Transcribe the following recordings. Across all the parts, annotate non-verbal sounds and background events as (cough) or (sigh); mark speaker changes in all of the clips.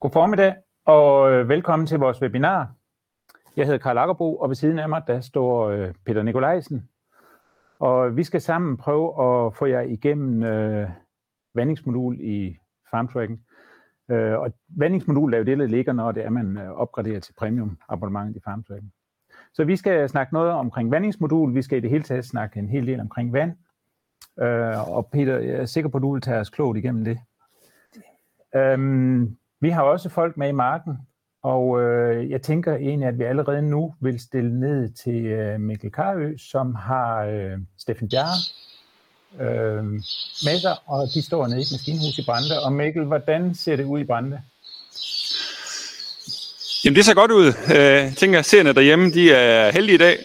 Speaker 1: God formiddag og øh, velkommen til vores webinar. Jeg hedder Karl Akkerbo, og ved siden af mig der står øh, Peter Nikolajsen. Og vi skal sammen prøve at få jer igennem øh, vandingsmodul i FarmTracking. Øh, og vandingsmodul er jo det, der ligger, når det er, man øh, opgraderer til premium abonnementet i FarmTracking. Så vi skal snakke noget omkring vandingsmodul. Vi skal i det hele taget snakke en hel del omkring vand. Øh, og Peter, jeg er sikker på, at du vil tage os klogt igennem det. Øhm, vi har også folk med i marken, og øh, jeg tænker egentlig, at vi allerede nu vil stille ned til øh, Mikkel Karø, som har øh, Steffen Bjerre øh, med sig, og de står nede i et maskinhus i Brande. Og Mikkel, hvordan ser det ud i Brande?
Speaker 2: Jamen det ser godt ud. Øh, jeg tænker, at seerne derhjemme, de er heldige i dag.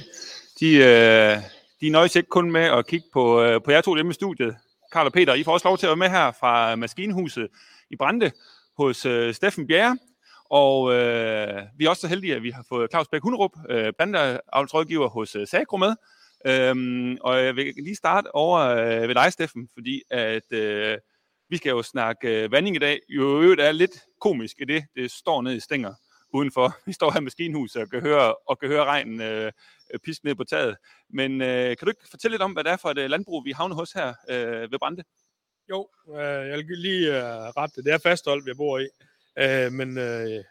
Speaker 2: De, øh, de nøjes ikke kun med at kigge på, øh, på jer to hjemme i studiet. Karl og Peter, I får også lov til at være med her fra maskinhuset i Brande hos øh, Steffen Bjerre. Og øh, vi er også så heldige, at vi har fået Claus Bæk Hunderup, øh, bandeavlsrådgiver hos øh, Sagro med. Øhm, og jeg vil lige starte over øh, ved dig, Steffen, fordi at øh, vi skal jo snakke øh, vanding i dag. Jo, øvrigt det er lidt komisk i det, det står ned i stænger udenfor. (laughs) Vi står her i maskinhuset og kan høre, og kan høre regnen øh, piske ned på taget. Men øh, kan du ikke fortælle lidt om, hvad det er for et øh, landbrug, vi havner hos her øh, ved Brande?
Speaker 3: Jo, øh, jeg vil lige øh, rette det. Det er fastholdt, jeg bor i. Øh, men øh,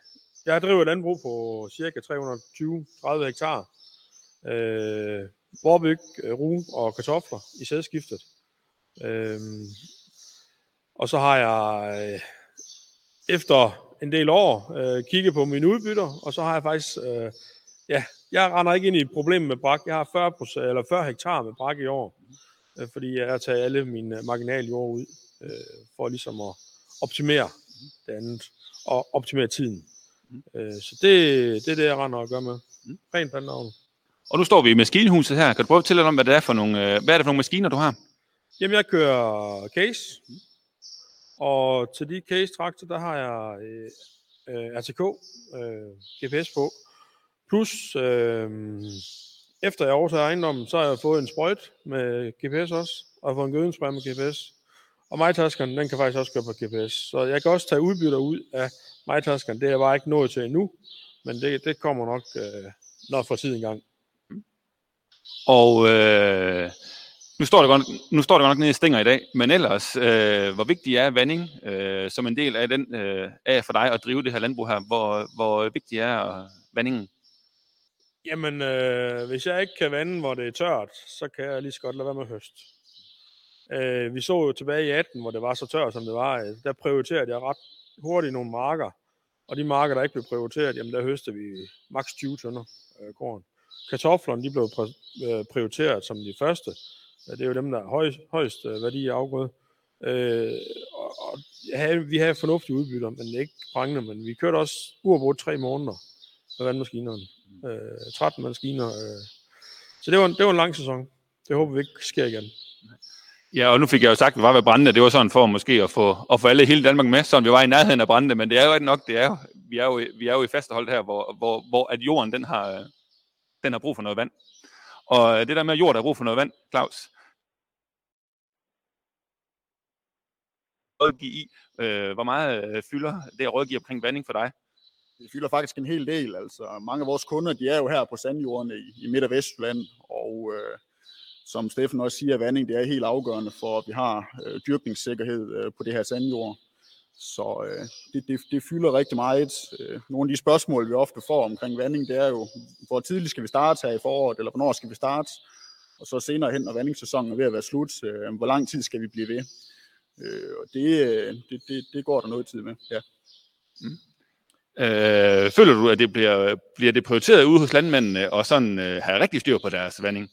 Speaker 3: jeg driver et landbrug på cirka 320-30 hektar. Øh, Vorbyg, øh, rug og kartofler i sædskiftet. Øh, og så har jeg øh, efter en del år øh, kigget på mine udbytter, og så har jeg faktisk, øh, ja, jeg render ikke ind i et problem med brak. Jeg har 40, eller 40 hektar med brak i år øh, fordi jeg har taget alle mine marginale jord ud, øh, for ligesom at optimere det andet, og optimere tiden. Mm. Øh, så det, det er det, jeg render og gør med. Mm. Ren planteavl.
Speaker 2: Og nu står vi i maskinhuset her. Kan du prøve at fortælle om, hvad det er for nogle, øh, hvad er det for nogle maskiner, du har?
Speaker 3: Jamen, jeg kører case. Mm. Og til de case-traktor, der har jeg øh, øh RTK, øh, GPS på. Plus øh, efter jeg overtager ejendommen, så har jeg fået en sprøjt med GPS også, og jeg har fået en gødningsspray med GPS. Og MyTaskeren, den kan faktisk også køre på GPS. Så jeg kan også tage udbytter ud af MyTaskeren. Det er jeg bare ikke nået til endnu, men det, det kommer nok, øh, når for tiden gang.
Speaker 2: Og øh, nu, står det godt, nu står det godt nok nede i stænger i dag, men ellers, øh, hvor vigtig er vanding øh, som en del af, den, øh, af for dig at drive det her landbrug her? Hvor, hvor vigtig er vandingen?
Speaker 3: Jamen, øh, hvis jeg ikke kan vande, hvor det er tørt, så kan jeg lige så godt lade være med høst. Øh, vi så jo tilbage i 18, hvor det var så tørt, som det var. Øh, der prioriterede jeg ret hurtigt nogle marker. Og de marker, der ikke blev prioriteret, jamen der høstede vi maks 20 tønder øh, korn. Kartoflerne, de blev øh, prioriteret som de første. Det er jo dem, der er høj, højst øh, værdi i afgrøde. Øh, og, og havde, vi havde fornuftige udbytter, men ikke prangende, men vi kørte også uafbrudt tre måneder med vandmaskinerne øh, 13 maskiner. Øh. Så det var, en, det var en lang sæson. Det håber vi ikke sker igen.
Speaker 2: Ja, og nu fik jeg jo sagt, at vi var ved Brande. Det var sådan for måske at få, at få alle hele Danmark med, så vi var i nærheden af Brande. Men det er jo ikke nok, det er jo, vi, er jo, vi er jo i fastehold her, hvor, hvor, hvor at jorden den har, den har brug for noget vand. Og det der med, at jorden har brug for noget vand, Claus, rådgive i, øh, hvor meget øh, fylder det at rådgive omkring vanding for dig?
Speaker 4: Det fylder faktisk en hel del. Altså, mange af vores kunder, de er jo her på sandjordene i, i Midt- og Vestland, og øh, som Steffen også siger, vanding det er helt afgørende for, at vi har øh, dyrkningssikkerhed øh, på det her sandjord. Så øh, det, det, det fylder rigtig meget. Øh, nogle af de spørgsmål, vi ofte får omkring vanding, det er jo, hvor tidligt skal vi starte her i foråret, eller hvornår skal vi starte? Og så senere hen, når vandingssæsonen er ved at være slut, øh, hvor lang tid skal vi blive ved? Øh, og det, øh, det, det, det går der noget tid med, ja. Mm.
Speaker 2: Øh, føler du, at det bliver, bliver det prioriteret ude hos landmændene, og sådan øh, have rigtig styr på deres vanding?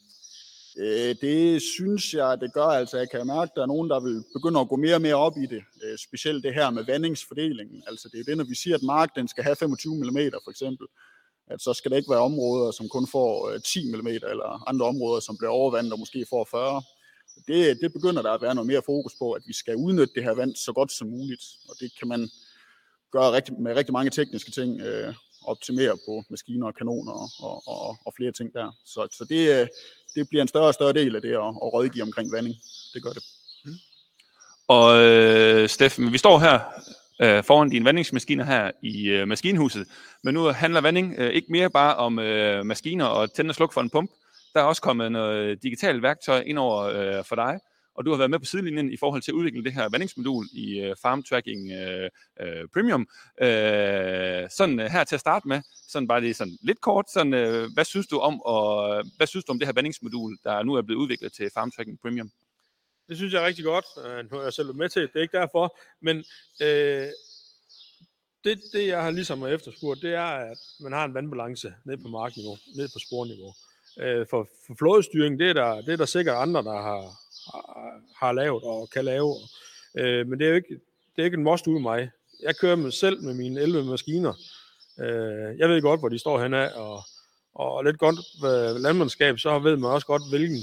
Speaker 4: Øh, det synes jeg, det gør. Altså, jeg kan mærke, at der er nogen, der vil begynde at gå mere og mere op i det. Øh, specielt det her med vandingsfordelingen. Altså, det er det, når vi siger, at mark den skal have 25 mm for eksempel, at så skal der ikke være områder, som kun får øh, 10 mm, eller andre områder, som bliver overvandet og måske får 40 det, det begynder der at være noget mere fokus på, at vi skal udnytte det her vand så godt som muligt. Og det kan man gøre rigtig, med rigtig mange tekniske ting, øh, optimere på maskiner og kanoner og, og, og flere ting der. Så, så det, øh, det bliver en større og større del af det at, at rådgive omkring vanding. Det gør det. Mm.
Speaker 2: Og øh, Steffen, vi står her øh, foran dine vandingsmaskiner her i øh, maskinhuset. Men nu handler vanding øh, ikke mere bare om øh, maskiner og tænde og slukke for en pump. Der er også kommet noget øh, digitalt værktøj ind over øh, for dig, og du har været med på sidelinjen i forhold til at udvikle det her vandingsmodul i øh, Farm Tracking øh, øh, Premium. Øh, sådan øh, her til at starte med, sådan bare lige sådan lidt kort, sådan, øh, hvad synes du om og hvad synes du om det her vandingsmodul, der nu er blevet udviklet til Farm Tracking Premium?
Speaker 3: Det synes jeg er rigtig godt. Øh, nu er jeg selv med til, det er ikke derfor, men øh, det, det, jeg har ligesom efterspurgt, det er, at man har en vandbalance ned på markniveau, ned på sporniveau. Øh, for, for flådestyring, det er, der, det er der sikkert andre, der har, har, lavet og kan lave. Øh, men det er jo ikke, det er ikke en most ud mig. Jeg kører mig selv med mine 11 maskiner. Øh, jeg ved godt, hvor de står henne og, og lidt godt øh, landmandskab, så ved man også godt, hvilken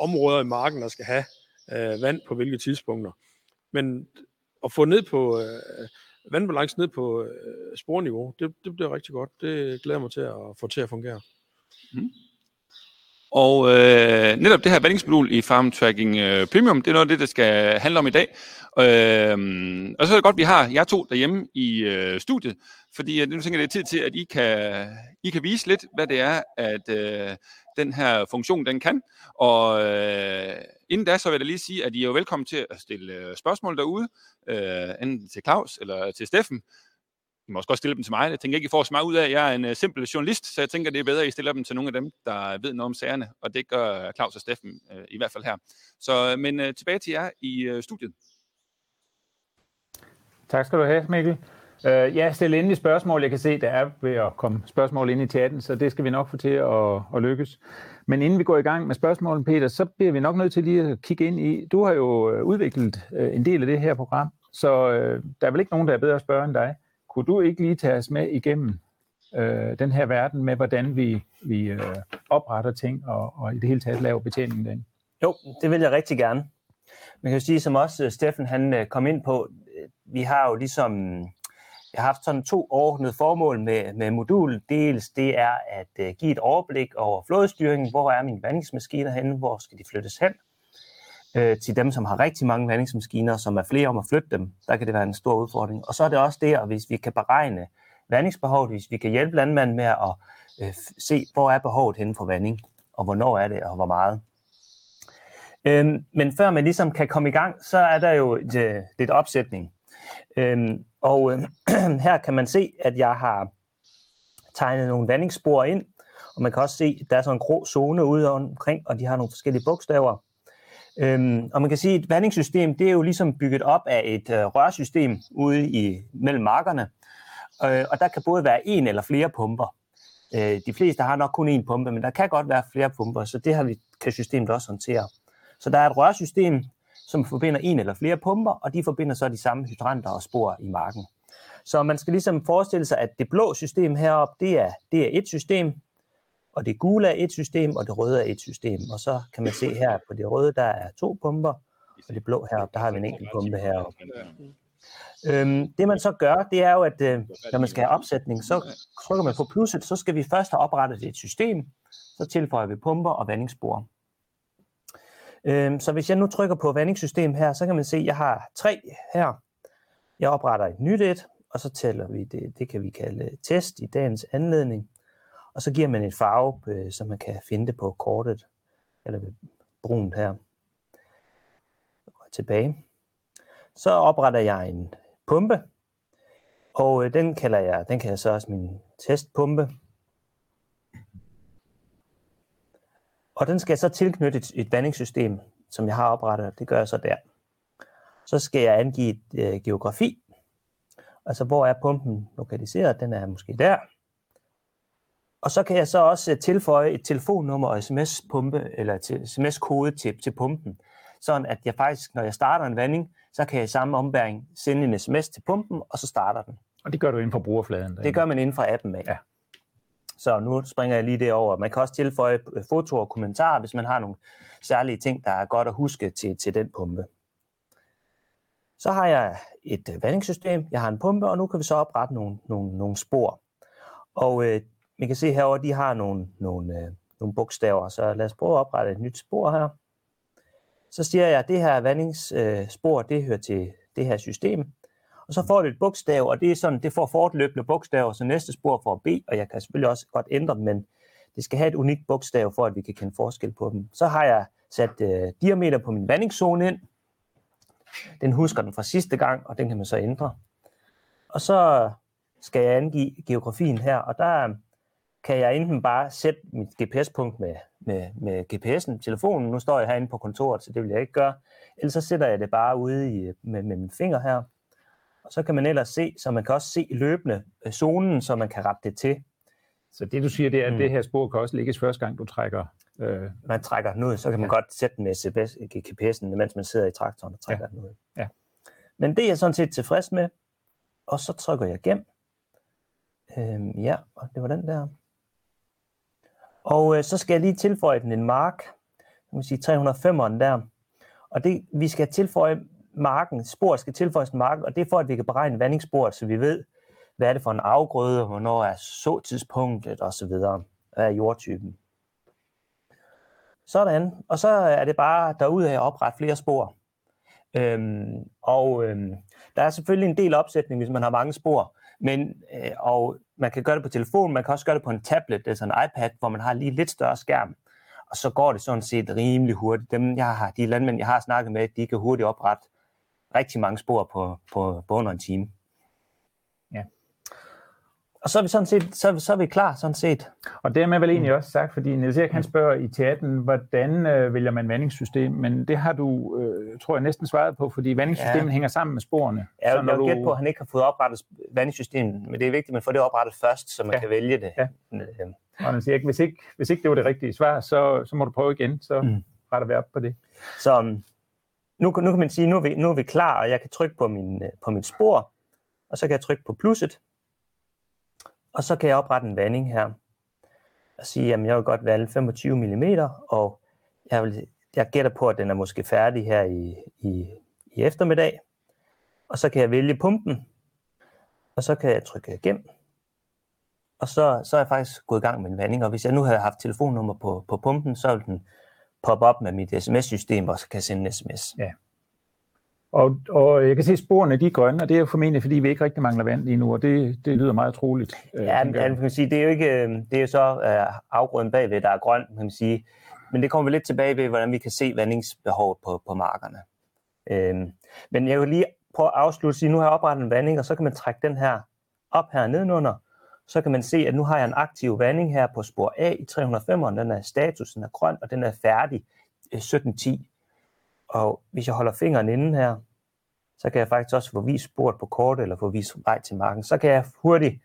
Speaker 3: områder i marken, der skal have øh, vand på hvilke tidspunkter. Men at få ned på øh, vandbalancen ned på øh, sporniveau, det, det bliver rigtig godt. Det glæder mig til at få til at fungere. Mm.
Speaker 2: Og øh, netop det her vandingsmodul i Farm Tracking øh, Premium, det er noget af det, der skal handle om i dag. Øh, og så er det godt, at vi har jer to derhjemme i øh, studiet, fordi øh, nu tænker jeg, det er tid til, at I kan, I kan vise lidt, hvad det er, at øh, den her funktion den kan. Og øh, inden da, så vil jeg lige sige, at I er jo velkommen til at stille øh, spørgsmål derude, øh, enten til Claus eller til Steffen. I må også godt stille dem til mig. Jeg tænker ikke, I får så meget ud af, jeg er en uh, simpel journalist, så jeg tænker, det er bedre, at I stiller dem til nogle af dem, der ved noget om sagerne, og det gør øh, Claus og Steffen uh, i hvert fald her. Så, men uh, tilbage til jer i uh, studiet.
Speaker 1: Tak skal du have, Mikkel. Uh, ja, stil endelig spørgsmål. Jeg kan se, der er ved at komme spørgsmål ind i chatten, så det skal vi nok få til at, at lykkes. Men inden vi går i gang med spørgsmålene, Peter, så bliver vi nok nødt til lige at kigge ind i. Du har jo udviklet uh, en del af det her program, så uh, der er vel ikke nogen, der er bedre at spørge end dig. Kunne du ikke lige tage os med igennem øh, den her verden med, hvordan vi, vi øh, opretter ting og, og i det hele taget laver betjeningen den?
Speaker 5: Jo, det vil jeg rigtig gerne. Man kan jo sige, som også øh, Steffen han øh, kom ind på, øh, vi har jo ligesom jeg har haft sådan to overordnede formål med, med modulet. Dels det er at give et overblik over flådestyringen. Hvor er mine vandingsmaskiner henne? Hvor skal de flyttes hen? Øh, til dem, som har rigtig mange vandingsmaskiner, som er flere om at flytte dem, der kan det være en stor udfordring. Og så er det også det, hvis vi kan beregne vandingsbehovet, hvis vi kan hjælpe landmanden med at øh, se, hvor er behovet henne for vanding, og hvornår er det, og hvor meget. Øhm, men før man ligesom kan komme i gang, så er der jo et, lidt opsætning. Øhm, og øh, (clears throat) her kan man se, at jeg har tegnet nogle vandingsspor ind, og man kan også se, at der er sådan en grå zone ude omkring, og de har nogle forskellige bogstaver. Øhm, og man kan sige, at et vandingssystem, det er jo ligesom bygget op af et øh, rørsystem ude i mellem markerne, øh, og der kan både være en eller flere pumper. Øh, de fleste har nok kun én pumpe, men der kan godt være flere pumper, så det har vi, kan systemet også håndtere. Så der er et rørsystem, som forbinder en eller flere pumper, og de forbinder så de samme hydranter og spor i marken. Så man skal ligesom forestille sig, at det blå system heroppe, det er, det er et system, og det gule er et system, og det røde er et system. Og så kan man se her på det røde, der er to pumper, og det blå heroppe, der har vi en enkelt pumpe heroppe. Øhm, det man så gør, det er jo, at øh, når man skal have opsætning, så trykker man på plusset, så skal vi først have oprettet et system, så tilføjer vi pumper og vandingsspor. Øhm, så hvis jeg nu trykker på vandingssystem her, så kan man se, at jeg har tre her. Jeg opretter et nyt et, og så tæller vi det, det kan vi kalde test i dagens anledning. Og så giver man en farve, øh, så man kan finde det på kortet, eller brunt her. Og Tilbage. Så opretter jeg en pumpe, og øh, den kalder jeg, den kan jeg så også min testpumpe. Og den skal jeg så tilknytte et, et vandingssystem, som jeg har oprettet. Det gør jeg så der. Så skal jeg angive et, øh, geografi. Altså, hvor er pumpen lokaliseret? Den er måske der. Og så kan jeg så også øh, tilføje et telefonnummer og sms-pumpe, eller sms-kode til, til pumpen. Sådan at jeg faktisk, når jeg starter en vanding, så kan jeg i samme ombæring sende en sms til pumpen, og så starter den.
Speaker 1: Og det gør du inden for brugerfladen?
Speaker 5: Det gør man inden for appen af. Ja. Så nu springer jeg lige det over. Man kan også tilføje øh, foto og kommentarer, hvis man har nogle særlige ting, der er godt at huske til, til den pumpe. Så har jeg et øh, vandingssystem, jeg har en pumpe, og nu kan vi så oprette nogle, nogle, nogle spor. Og øh, vi kan se herover, de har nogle, nogle, øh, nogle bogstaver, så lad os prøve at oprette et nyt spor her. Så siger jeg, at det her vandingsspor, øh, det hører til det her system, Og så får det et bogstav, og det er sådan, det får fortløbende bogstaver, så næste spor får B, og jeg kan selvfølgelig også godt ændre dem, men det skal have et unikt bogstav, for at vi kan kende forskel på dem. Så har jeg sat øh, diameter på min vandingszone ind. Den husker den fra sidste gang, og den kan man så ændre. Og så skal jeg angive geografien her, og der kan jeg enten bare sætte mit GPS-punkt med, med, med GPS'en, telefonen. Nu står jeg herinde på kontoret, så det vil jeg ikke gøre. Ellers så sætter jeg det bare ude i, med, med min finger her. Og så kan man ellers se, så man kan også se løbende øh, zonen, så man kan rette det til.
Speaker 1: Så det du siger, det er, at mm. det her spor kan også ligges første gang, du trækker...
Speaker 5: Øh... Man trækker den ud, så kan man ja. godt sætte den med GPS'en, mens man sidder i traktoren og trækker ja. den ud.
Speaker 1: Ja.
Speaker 5: Men det er jeg sådan set tilfreds med. Og så trykker jeg gem. Øhm, ja, og det var den der. Og øh, så skal jeg lige tilføje den en mark. Jeg må sige 305'eren der. Og det, vi skal tilføje marken, spor skal tilføjes en marken, og det er for, at vi kan beregne vandingssporet, så vi ved, hvad er det for en afgrøde, hvornår er såtidspunktet osv. Hvad er jordtypen. Sådan, og så er det bare derudad at oprette flere spor. Øhm, og øhm, der er selvfølgelig en del opsætning, hvis man har mange spor, men, øh, og man kan gøre det på telefon, man kan også gøre det på en tablet, altså en iPad, hvor man har lige lidt større skærm. Og så går det sådan set rimelig hurtigt. Dem, jeg har, de landmænd, jeg har snakket med, de kan hurtigt oprette rigtig mange spor på, på, på under en time. Og så er vi sådan set, så, så er vi klar sådan set.
Speaker 1: Og det er man vel egentlig mm. også sagt, fordi Niels Erik han spørger i chatten, hvordan øh, vælger man vandingssystem, men det har du, øh, tror jeg, næsten svaret på, fordi vandingssystemet ja. hænger sammen med sporene.
Speaker 5: Ja, så når jeg du... gæt på, at han ikke har fået oprettet vandingssystemet, men det er vigtigt, at man får det oprettet først, så man ja. kan vælge det. Ja. Øh,
Speaker 1: og han siger, hvis ikke, hvis ikke det var det rigtige svar, så, så må du prøve igen, så mm. retter vi op på det.
Speaker 5: Så um, nu, nu kan man sige, nu er, vi, nu er vi klar, og jeg kan trykke på, min, øh, på mit spor, og så kan jeg trykke på plusset, og så kan jeg oprette en vanding her, og sige, at jeg vil godt valge 25 mm, og jeg, vil, jeg gætter på, at den er måske færdig her i, i, i eftermiddag. Og så kan jeg vælge pumpen, og så kan jeg trykke gem. Og så, så er jeg faktisk gået i gang med en vanding, og hvis jeg nu havde haft telefonnummer på, på pumpen, så ville den poppe op med mit sms-system, og så kan jeg sende en sms.
Speaker 1: Ja. Og, og jeg kan se, at sporene de er grønne, og det er jo formentlig, fordi vi ikke rigtig mangler vand lige nu, og det, det lyder meget troligt.
Speaker 5: Øh, ja, men, man kan sige, det er jo ikke, øh, det er jo så uh, afgrøden bagved, der er grøn, kan man sige. Men det kommer vi lidt tilbage ved, hvordan vi kan se vandingsbehovet på, på markerne. Øhm, men jeg vil lige prøve at afslutte, sige, nu har jeg oprettet en vanding, og så kan man trække den her op her nedenunder, så kan man se, at nu har jeg en aktiv vanding her på spor A i 305'eren. Den er statusen er grøn, og den er færdig 17.10. Og hvis jeg holder fingeren inde her, så kan jeg faktisk også få vist sporet på kortet, eller få vist vej til marken. Så kan jeg hurtigt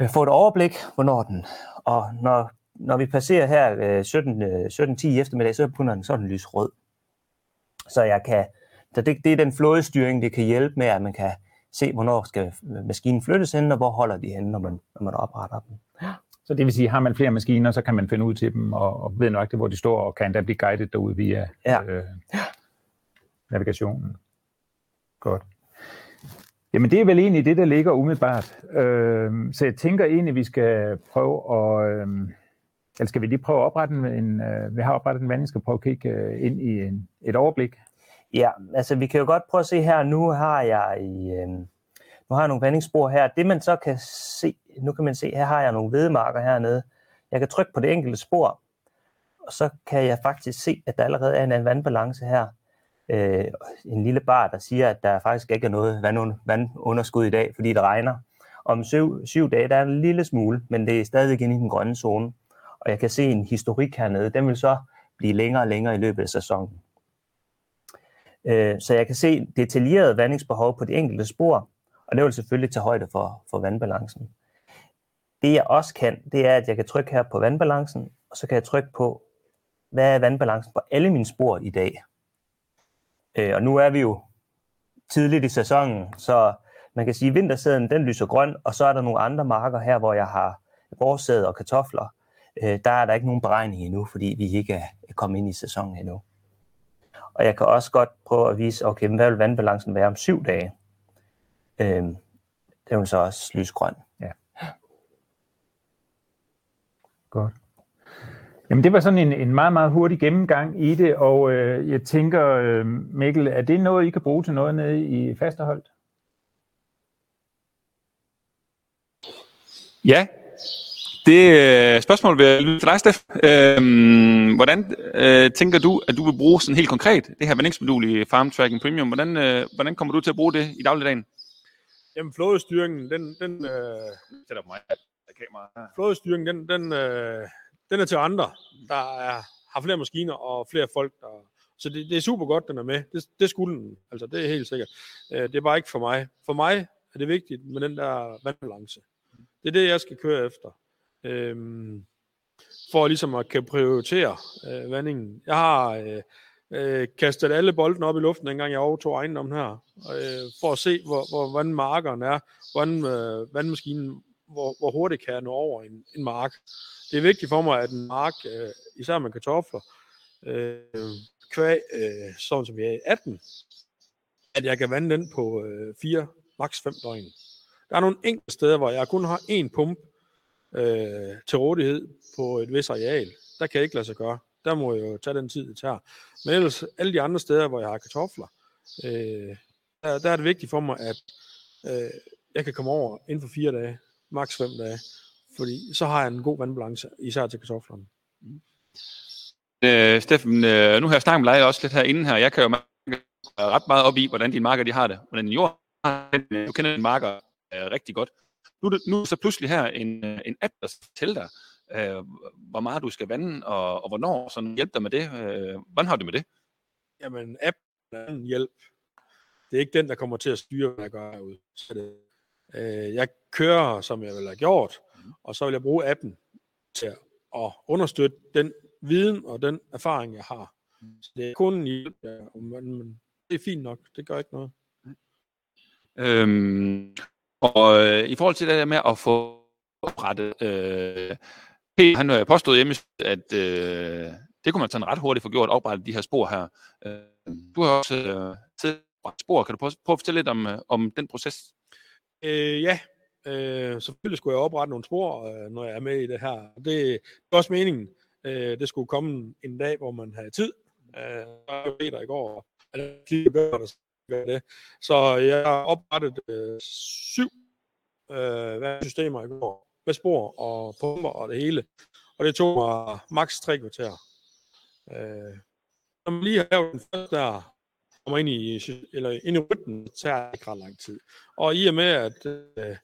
Speaker 5: øh, få et overblik, hvornår den, og når, når vi passerer her 17, øh, 17.10 øh, eftermiddag, så begynder den sådan lys rød. Så jeg kan, så det, det er den flådestyring, det kan hjælpe med, at man kan se, hvornår skal maskinen flyttes hen, og hvor holder de hen, når man, når man opretter dem.
Speaker 1: Ja. Så det vil sige, har man flere maskiner, så kan man finde ud til dem, og, og ved nok det, hvor de står, og kan da blive guidet derude via ja. øh, navigationen. Godt. Jamen det er vel egentlig det, der ligger umiddelbart. Øh, så jeg tænker egentlig, vi skal prøve at... Øh, eller skal vi lige prøve at oprette en... Øh, vi har oprettet en vanding, skal prøve at kigge øh, ind i en, et overblik.
Speaker 5: Ja, altså vi kan jo godt prøve at se her. Nu har jeg i... Øh, nu har jeg nogle vandingsspor her. Det man så kan se, nu kan man se, her har jeg nogle vedmarker hernede. Jeg kan trykke på det enkelte spor, og så kan jeg faktisk se, at der allerede er en vandbalance her øh, en lille bar, der siger, at der faktisk ikke er noget vandunderskud i dag, fordi det regner. Om syv, syv dage, der er en lille smule, men det er stadigvæk inde i den grønne zone. Og jeg kan se en historik hernede. Den vil så blive længere og længere i løbet af sæsonen. Øh, så jeg kan se detaljeret vandingsbehov på de enkelte spor, og det vil selvfølgelig tage højde for, for vandbalancen. Det jeg også kan, det er, at jeg kan trykke her på vandbalancen, og så kan jeg trykke på, hvad er vandbalancen på alle mine spor i dag. Øh, og nu er vi jo tidligt i sæsonen, så man kan sige, at vintersæden den lyser grøn, og så er der nogle andre marker her, hvor jeg har vores og kartofler. Øh, der er der ikke nogen beregning endnu, fordi vi ikke er kommet ind i sæsonen endnu. Og jeg kan også godt prøve at vise, okay, hvad vil vandbalancen være om syv dage? øh, er hun så også lysgrøn.
Speaker 1: Ja. Godt. Jamen det var sådan en, en meget, meget hurtig gennemgang i det, og øh, jeg tænker, øh, Mikkel, er det noget, I kan bruge til noget nede i fasteholdt?
Speaker 2: Ja, det øh, spørgsmål vil jeg lytte til dig, Steff. Øhm, hvordan øh, tænker du, at du vil bruge sådan helt konkret det her vandingsmodul i Farm Tracking Premium? Hvordan, øh, hvordan kommer du til at bruge det i dagligdagen?
Speaker 3: Jamen, flådestyringen, den, den, øh,
Speaker 2: Sæt mig kamera.
Speaker 3: flådestyringen, den, den, øh, den er til andre, der er, har flere maskiner og flere folk, der... Så det, det er super godt, den er med. Det, det skulle den. Altså, det er helt sikkert. Øh, det er bare ikke for mig. For mig er det vigtigt med den der vandbalance. Det er det, jeg skal køre efter. Øhm, for ligesom at kan prioritere øh, vandingen. Jeg har øh, øh, kastet alle bolden op i luften, dengang jeg overtog ejendommen her, øh, for at se, hvor, hvor vandmarkeren er, hvordan øh, vandmaskinen, hvor, hvor hurtigt kan jeg nå over en, en mark. Det er vigtigt for mig, at en mark, øh, især med kartofler, øh, kvæg, øh, sådan som vi er i 18, at jeg kan vande den på øh, 4, maks 5 døgn. Der er nogle enkelte steder, hvor jeg kun har én pump øh, til rådighed på et vis areal. Der kan jeg ikke lade sig gøre. Der må jeg jo tage den tid, det tager. Men ellers, alle de andre steder, hvor jeg har kartofler, øh, der, der er det vigtigt for mig, at øh, jeg kan komme over inden for fire dage, maks fem dage. Fordi så har jeg en god vandbalance, især til kartoflerne. Mm.
Speaker 2: Øh, Steffen, øh, nu har jeg snakket med dig også lidt herinde her. Jeg kan jo mærke ret meget op i, hvordan dine marker de har det. Hvordan din jord har det. Du kender dine marker øh, rigtig godt. Nu, nu er så pludselig her en, øh, en app, der fortæller dig, øh, hvor meget du skal vande, og, og hvornår, sådan hjælp dig med det. Øh, hvordan har du med det?
Speaker 3: Jamen, appen er en hjælp. Det er ikke den, der kommer til at styre, hvad jeg gør herude. Så det, øh, jeg kører, som jeg vil have gjort, og så vil jeg bruge appen til at understøtte den viden og den erfaring, jeg har. Så det er kun en hjælp, men det er fint nok. Det gør ikke noget.
Speaker 2: Øhm, og øh, i forhold til det der med at få oprettet, øh, Peter, han øh, påstod hjemme, at øh, det kunne man sådan ret hurtigt få gjort, oprettet de her spor her. Øh, du har også øh, tidligere spor. Kan du prøve, prøve at fortælle lidt om, øh, om den proces?
Speaker 3: Øh, ja, øh, selvfølgelig skulle jeg oprette nogle spor, øh, når jeg er med i det her. Det, det er også meningen. Øh, det skulle komme en dag, hvor man havde tid. Øh, jeg var Peter i går, at de gør der gør det. Så jeg har oprettet øh, syv øh, systemer i går, med spor og pumper og det hele. Og det tog mig maks tre kvarter. Øh, når man lige har lavet den første der, kommer ind i, eller ind i rytmen, så tager det ikke ret lang tid. Og i og med, at øh,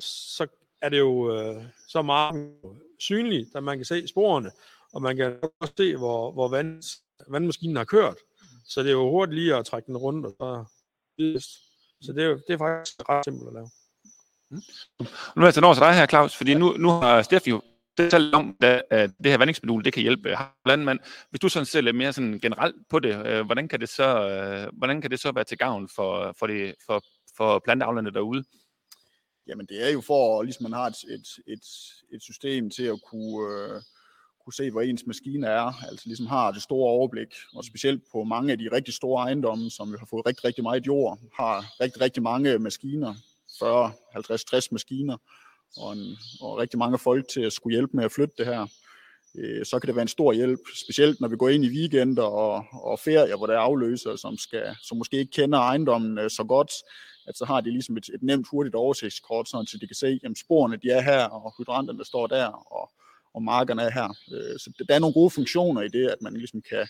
Speaker 3: så er det jo øh, så meget synligt, at man kan se sporene, og man kan også se, hvor, hvor vand, vandmaskinen har kørt. Så det er jo hurtigt lige at trække den rundt, og så så det er, det er faktisk ret simpelt at lave. Mm.
Speaker 2: Nu er jeg over til dig her, Claus, fordi nu, nu har Steffi jo talt om, at det her vandingsmodul, det kan hjælpe landmand. Hvis du sådan ser lidt mere sådan generelt på det, øh, hvordan, kan det så, øh, hvordan kan det så være til gavn for, for, det, for, for planteavlerne derude?
Speaker 4: Jamen det er jo for, at ligesom man har et, et, et, et system til at kunne, øh, kunne se, hvor ens maskine er, altså ligesom har det store overblik, og specielt på mange af de rigtig store ejendomme, som jo har fået rigtig, rigtig meget jord, har rigtig, rigtig mange maskiner, 40, 50, 60 maskiner, og, en, og rigtig mange folk til at skulle hjælpe med at flytte det her. Øh, så kan det være en stor hjælp, specielt når vi går ind i weekender og, og ferier, hvor der er afløser, som, skal, som måske ikke kender ejendommen øh, så godt, at så har de ligesom et, et nemt, hurtigt oversigtskort, sådan, så de kan se, at sporene de er her, og hydranterne står der, og, og markerne er her. Øh, Så der er nogle gode funktioner i det, at man ligesom kan,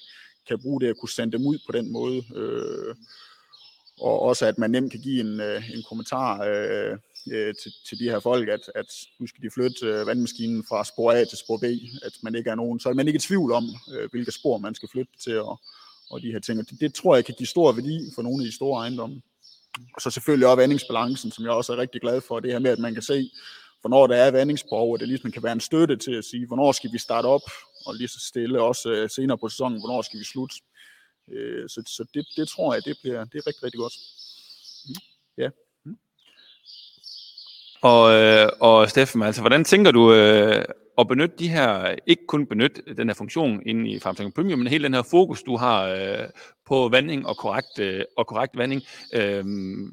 Speaker 4: kan bruge det at kunne sende dem ud på den måde. Øh, og også at man nemt kan give en, øh, en kommentar øh, øh, til, til de her folk, at, at nu skal de flytte øh, vandmaskinen fra spor A til spor B, at man ikke er nogen, så er man ikke i tvivl om, øh, hvilke spor man skal flytte til, og, og de her ting. Og det, det tror jeg kan give stor værdi for nogle af de store ejendomme. Og så selvfølgelig også vandingsbalancen, som jeg også er rigtig glad for, det her med, at man kan se, hvornår der er vandingsbehov, og det ligesom kan være en støtte til at sige, hvornår skal vi starte op, og lige så stille også øh, senere på sæsonen, hvornår skal vi slutte. Øh, så så det, det tror jeg, det bliver det er rigtig, rigtig godt.
Speaker 2: Og, øh, og Steffen, altså, hvordan tænker du øh, at benytte de her, ikke kun benytte den her funktion inde i Farming Premium, men hele den her fokus, du har øh, på vanding og korrekt, øh, og korrekt vanding. Øh,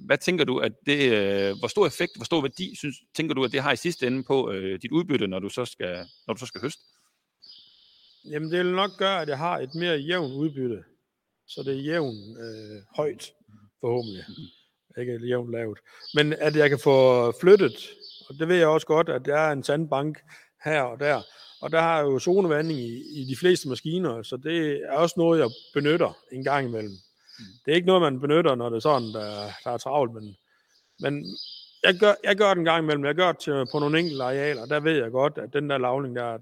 Speaker 2: hvad tænker du, at det, øh, hvor stor effekt, hvor stor værdi, synes, tænker du, at det har i sidste ende på øh, dit udbytte, når du så skal, når du så skal høste?
Speaker 3: Jamen, det vil nok gøre, at jeg har et mere jævnt udbytte. Så det er jævnt øh, højt, forhåbentlig. Ikke jævnt lavt. Men at jeg kan få flyttet Og det ved jeg også godt, at der er en sandbank her og der. Og der har jo zonevanding i, i de fleste maskiner, så det er også noget, jeg benytter en gang imellem. Mm. Det er ikke noget, man benytter, når det er sådan, der, der er travlt, men, men jeg, gør, jeg gør det en gang imellem. Jeg gør det til, på nogle enkelte arealer, der ved jeg godt, at den der lavning der,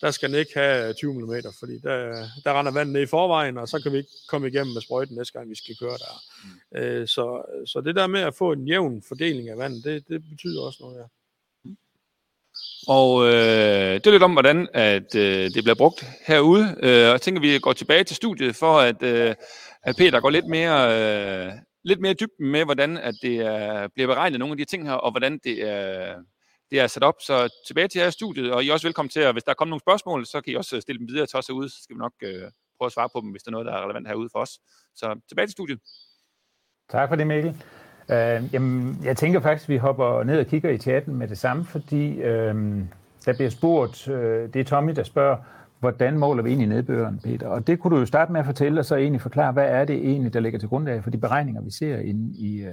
Speaker 3: der skal den ikke have 20 mm, fordi der, der render vandet ned i forvejen, og så kan vi ikke komme igennem med sprøjten næste gang, vi skal køre der. Mm. Øh, så, så det der med at få en jævn fordeling af vandet, det, det betyder også noget, ja.
Speaker 2: Og øh, det er lidt om, hvordan at, øh, det bliver brugt herude. Øh, og jeg tænker, vi går tilbage til studiet for, at, øh, at Peter går lidt mere, øh, lidt mere dybden med, hvordan at det øh, bliver beregnet nogle af de ting her, og hvordan det øh, det er sat op. Så tilbage til jeres studiet, og I er også velkommen til, at hvis der kommer nogle spørgsmål, så kan I også øh, stille dem videre til os herude, så skal vi nok øh, prøve at svare på dem, hvis der er noget, der er relevant herude for os. Så tilbage til studiet.
Speaker 1: Tak for det, Mikkel. Øh, jamen, jeg tænker faktisk, at vi hopper ned og kigger i chatten med det samme, fordi øh, der bliver spurgt, øh, det er Tommy, der spørger, hvordan måler vi egentlig nedbøren, Peter? Og det kunne du jo starte med at fortælle, og så egentlig forklare, hvad er det egentlig, der ligger til grundlag for de beregninger, vi ser inde i... Uh...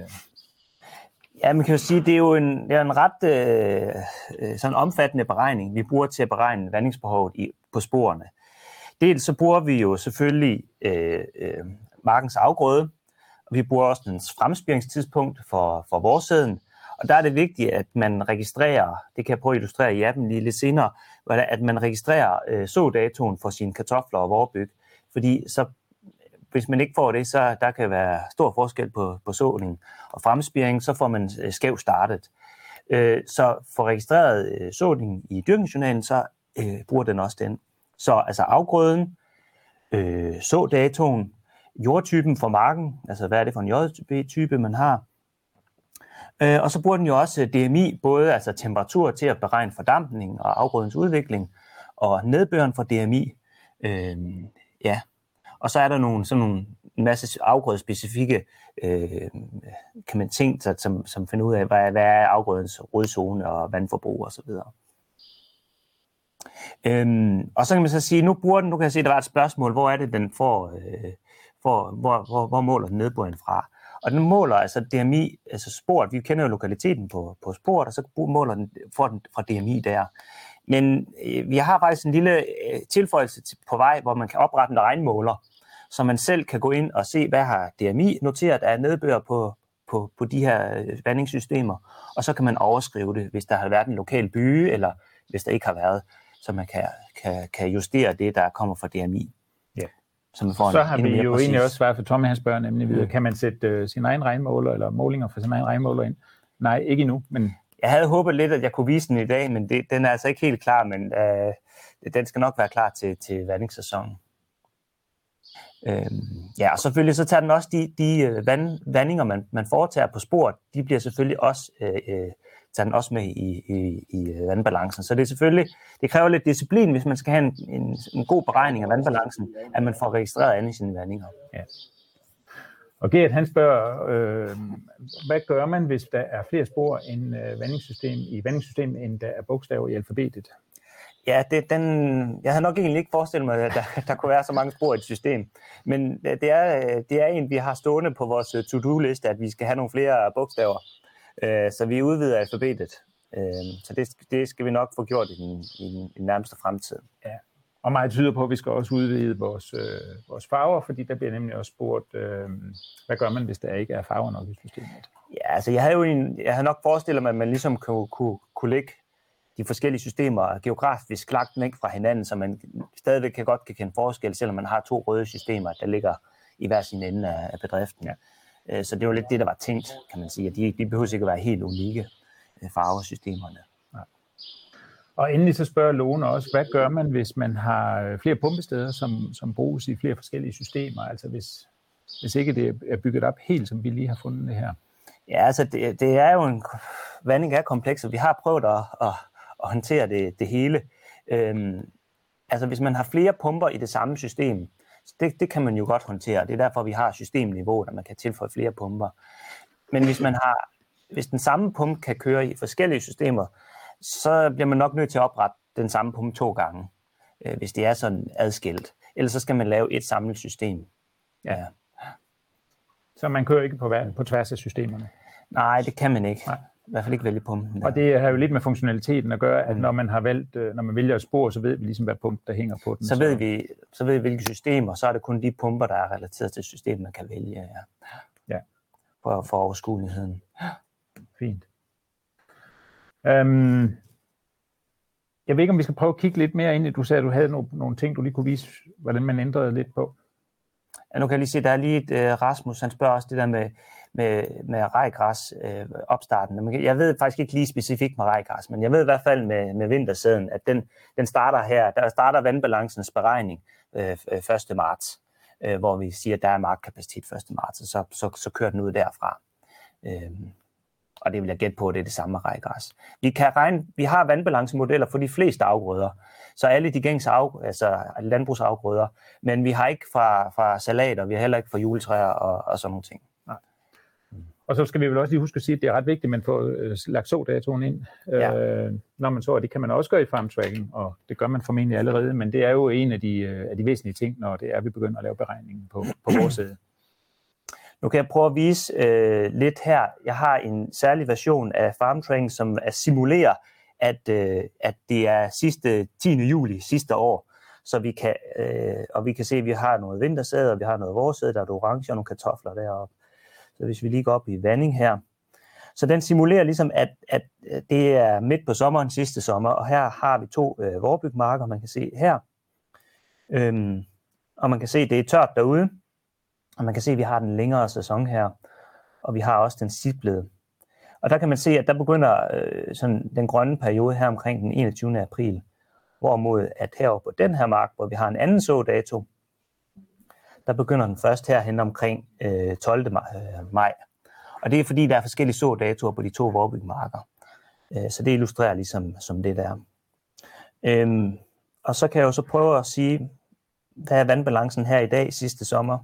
Speaker 5: Ja, man kan jo sige, det er jo en, det er en ret øh, øh sådan omfattende beregning, vi bruger til at beregne vandingsbehovet i, på sporene. Dels så bruger vi jo selvfølgelig øh, øh, markens afgrøde, og vi bruger også dens fremspiringstidspunkt for, for vores Og der er det vigtigt, at man registrerer, det kan jeg prøve at illustrere i appen lige lidt senere, at man registrerer øh, så-datoen for sine kartofler og vorbyg. Fordi så, hvis man ikke får det, så der kan være stor forskel på, på såning og fremspiring, så får man øh, skævt startet. Øh, så for registreret øh, såning i dyrkningsjournalen, så øh, bruger den også den. Så altså afgrøden, øh, så-datoen, jordtypen for marken, altså hvad er det for en jordtype, man har. Øh, og så bruger den jo også øh, DMI, både altså temperatur til at beregne fordampning og afgrødens udvikling, og nedbøren for DMI. Øh, ja. Og så er der nogle, sådan nogle, en masse afgrødespecifikke øh, kan man ting, som, som finder ud af, hvad, hvad er afgrødens rodzone og vandforbrug osv. Og Øhm, og så kan man så sige, nu bruger den, nu kan jeg se, der var et spørgsmål, hvor er det, den får, øh, får hvor, hvor, hvor måler den nedbøren fra? Og den måler altså DMI, altså sporet, vi kender jo lokaliteten på, på sporet, og så måler den, får den fra DMI der. Men øh, vi har faktisk en lille øh, tilføjelse til, på vej, hvor man kan oprette en regnmåler, så man selv kan gå ind og se, hvad har DMI noteret af nedbør på, på, på de her øh, vandingssystemer, og så kan man overskrive det, hvis der har været en lokal by, eller hvis der ikke har været, så man kan, kan, kan justere det, der kommer fra DMI
Speaker 1: som får så har vi jo præcis. egentlig også svaret for Tommy, han spørger nemlig videre, mm. kan man sætte uh, sin egen regnmåler eller målinger for sin egen regnmåler ind? Nej, ikke endnu, men...
Speaker 5: Jeg havde håbet lidt, at jeg kunne vise den i dag, men det, den er altså ikke helt klar, men øh, den skal nok være klar til, til vandingssæsonen. Øhm, ja, og selvfølgelig så tager den også de, de øh, vand, vandinger, man, man foretager på sporet, de bliver selvfølgelig også øh, øh tager den også med i, i, i øh, vandbalancen. Så det er selvfølgelig, det kræver lidt disciplin, hvis man skal have en, en, en god beregning af vandbalancen, at man får registreret alle sine vandinger. Ja.
Speaker 1: Og Gert, han spørger, øh, hvad gør man, hvis der er flere spor end øh, vandingssystem, i vandingssystemet, end der er bogstaver i alfabetet?
Speaker 5: Ja, det, den, jeg havde nok egentlig ikke forestillet mig, at der, (laughs) der kunne være så mange spor i et system. Men det er, det er en, vi har stående på vores to-do-liste, at vi skal have nogle flere bogstaver. Øh, så vi udvider alfabetet. Øh, så det, det skal vi nok få gjort i den, i den, i den nærmeste fremtid.
Speaker 1: Ja. Og meget tyder på, at vi skal også udvide vores, øh, vores farver, fordi der bliver nemlig også spurgt, øh, hvad gør man, hvis der ikke er farver nok i systemet?
Speaker 5: Ja, altså jeg havde jo en, jeg havde nok forestillet mig, at man ligesom kunne, kunne, kunne lægge de forskellige systemer geografisk lagt væk fra hinanden, så man stadigvæk kan godt kan kende forskel, selvom man har to røde systemer, der ligger i hver sin ende af bedriften. Ja. Øh, så det var lidt det, der var tænkt, kan man sige. At de, de behøver ikke at være helt unikke øh, farvesystemerne.
Speaker 1: Og endelig så spørger Lone også, hvad gør man, hvis man har øh, flere pumpesteder, som, som bruges i flere forskellige systemer? Altså hvis, hvis ikke det er bygget op helt, som vi lige har fundet det her.
Speaker 5: Ja, altså det, det er jo en vanding er kompleks, og vi har prøvet at, at, at håndtere det, det hele. Øhm, altså hvis man har flere pumper i det samme system, det, det kan man jo godt håndtere. Det er derfor, vi har systemniveau, der man kan tilføje flere pumper. Men hvis man har, hvis den samme pumpe kan køre i forskellige systemer, så bliver man nok nødt til at oprette den samme pumpe to gange, øh, hvis det er sådan adskilt. Ellers så skal man lave et samlet system. Ja.
Speaker 1: Så man kører ikke på, på tværs af systemerne?
Speaker 5: Nej, det kan man ikke. Nej. I hvert fald ikke vælge pumpen. Der.
Speaker 1: Og det har jo lidt med funktionaliteten at gøre, at når man har valgt, øh, når man vælger et spor, så ved vi ligesom, hvad pumpe der hænger på den.
Speaker 5: så ved vi, så ved vi, hvilke systemer, så er det kun de pumper, der er relateret til systemet, man kan vælge. Ja.
Speaker 1: Ja.
Speaker 5: For, for overskueligheden.
Speaker 1: Fint. Øhm, jeg ved ikke, om vi skal prøve at kigge lidt mere ind i, du sagde, at du havde nogle, nogle ting, du lige kunne vise, hvordan man ændrede lidt på.
Speaker 5: Ja, nu kan jeg lige se, der er lige et, uh, Rasmus, han spørger også det der med, med, med rejgræs øh, opstarten. Jeg ved faktisk ikke lige specifikt med rejgræs, men jeg ved i hvert fald med, med vintersæden, at den, den starter her, der starter vandbalancens beregning øh, 1. Øh, marts, øh, hvor vi siger, at der er markkapacitet 1. marts, og så, så, så kører den ud derfra. Øh, og det vil jeg gætte på, det er det samme med rejgræs. Vi, kan regne, vi har vandbalancemodeller for de fleste afgrøder, så alle de gængse af, altså landbrugsafgrøder, men vi har ikke fra, fra salater, vi har heller ikke fra juletræer og, og sådan nogle ting.
Speaker 1: Og så skal vi vel også lige huske at sige, at det er ret vigtigt, at man får øh, lagt så-datoen ind.
Speaker 5: Ja.
Speaker 1: Øh, når man så, og det kan man også gøre i farm tracking, og det gør man formentlig allerede, men det er jo en af de, øh, af de væsentlige ting, når det er, at vi begynder at lave beregningen på, på vores side.
Speaker 5: Nu kan jeg prøve at vise øh, lidt her. Jeg har en særlig version af farm Training, som er simulerer, at, øh, at det er sidste 10. juli sidste år. Så vi kan, øh, og vi kan se, at vi har noget vintersæde, og vi har noget vårsæde, der er orange og nogle kartofler deroppe. Så hvis vi lige går op i vanding her, så den simulerer ligesom, at, at øh, det er midt på sommeren sidste sommer, og her har vi to øh, vorbygmarker, man kan se her. Øhm, og man kan se, at det er tørt derude, og man kan se, at vi har den længere sæson her, og vi har også den siblede. Og der kan man se, at der begynder øh, sådan den grønne periode her omkring den 21. april, hvorimod at heroppe på den her mark, hvor vi har en anden sådato, der begynder den først herhen omkring øh, 12. Øh, maj. Og det er fordi, der er forskellige sådatoer på de to vorbygmarker. Øh, så det illustrerer ligesom som det der. Øhm, og så kan jeg jo så prøve at sige, hvad er vandbalancen her i dag sidste sommer?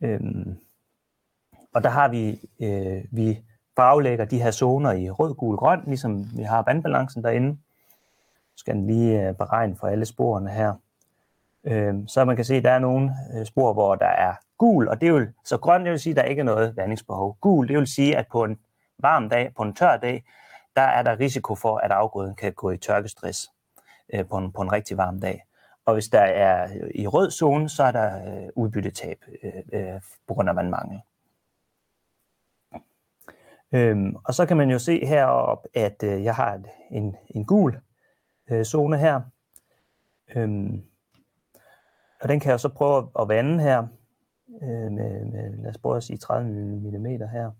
Speaker 5: Øhm, og der har vi, øh, vi farvelægger de her zoner i rød, gul, grøn, ligesom vi har vandbalancen derinde. Nu skal den lige øh, beregne for alle sporene her. Øhm, så man kan se, at der er nogle øh, spor, hvor der er gul, og det vil, så grøn, det vil sige, at der ikke er noget vandingsbehov. Gul, det vil sige, at på en varm dag, på en tør dag, der er der risiko for, at afgrøden kan gå i tørkestress øh, på, en, på en rigtig varm dag. Og hvis der er øh, i rød zone, så er der øh, udbyttetab øh, øh, på grund af vandmangel. Øhm, og så kan man jo se heroppe, at øh, jeg har en, en gul øh, zone her. Øhm, og den kan jeg så prøve at vande her øh, med, med, lad os prøve at sige 30 mm her.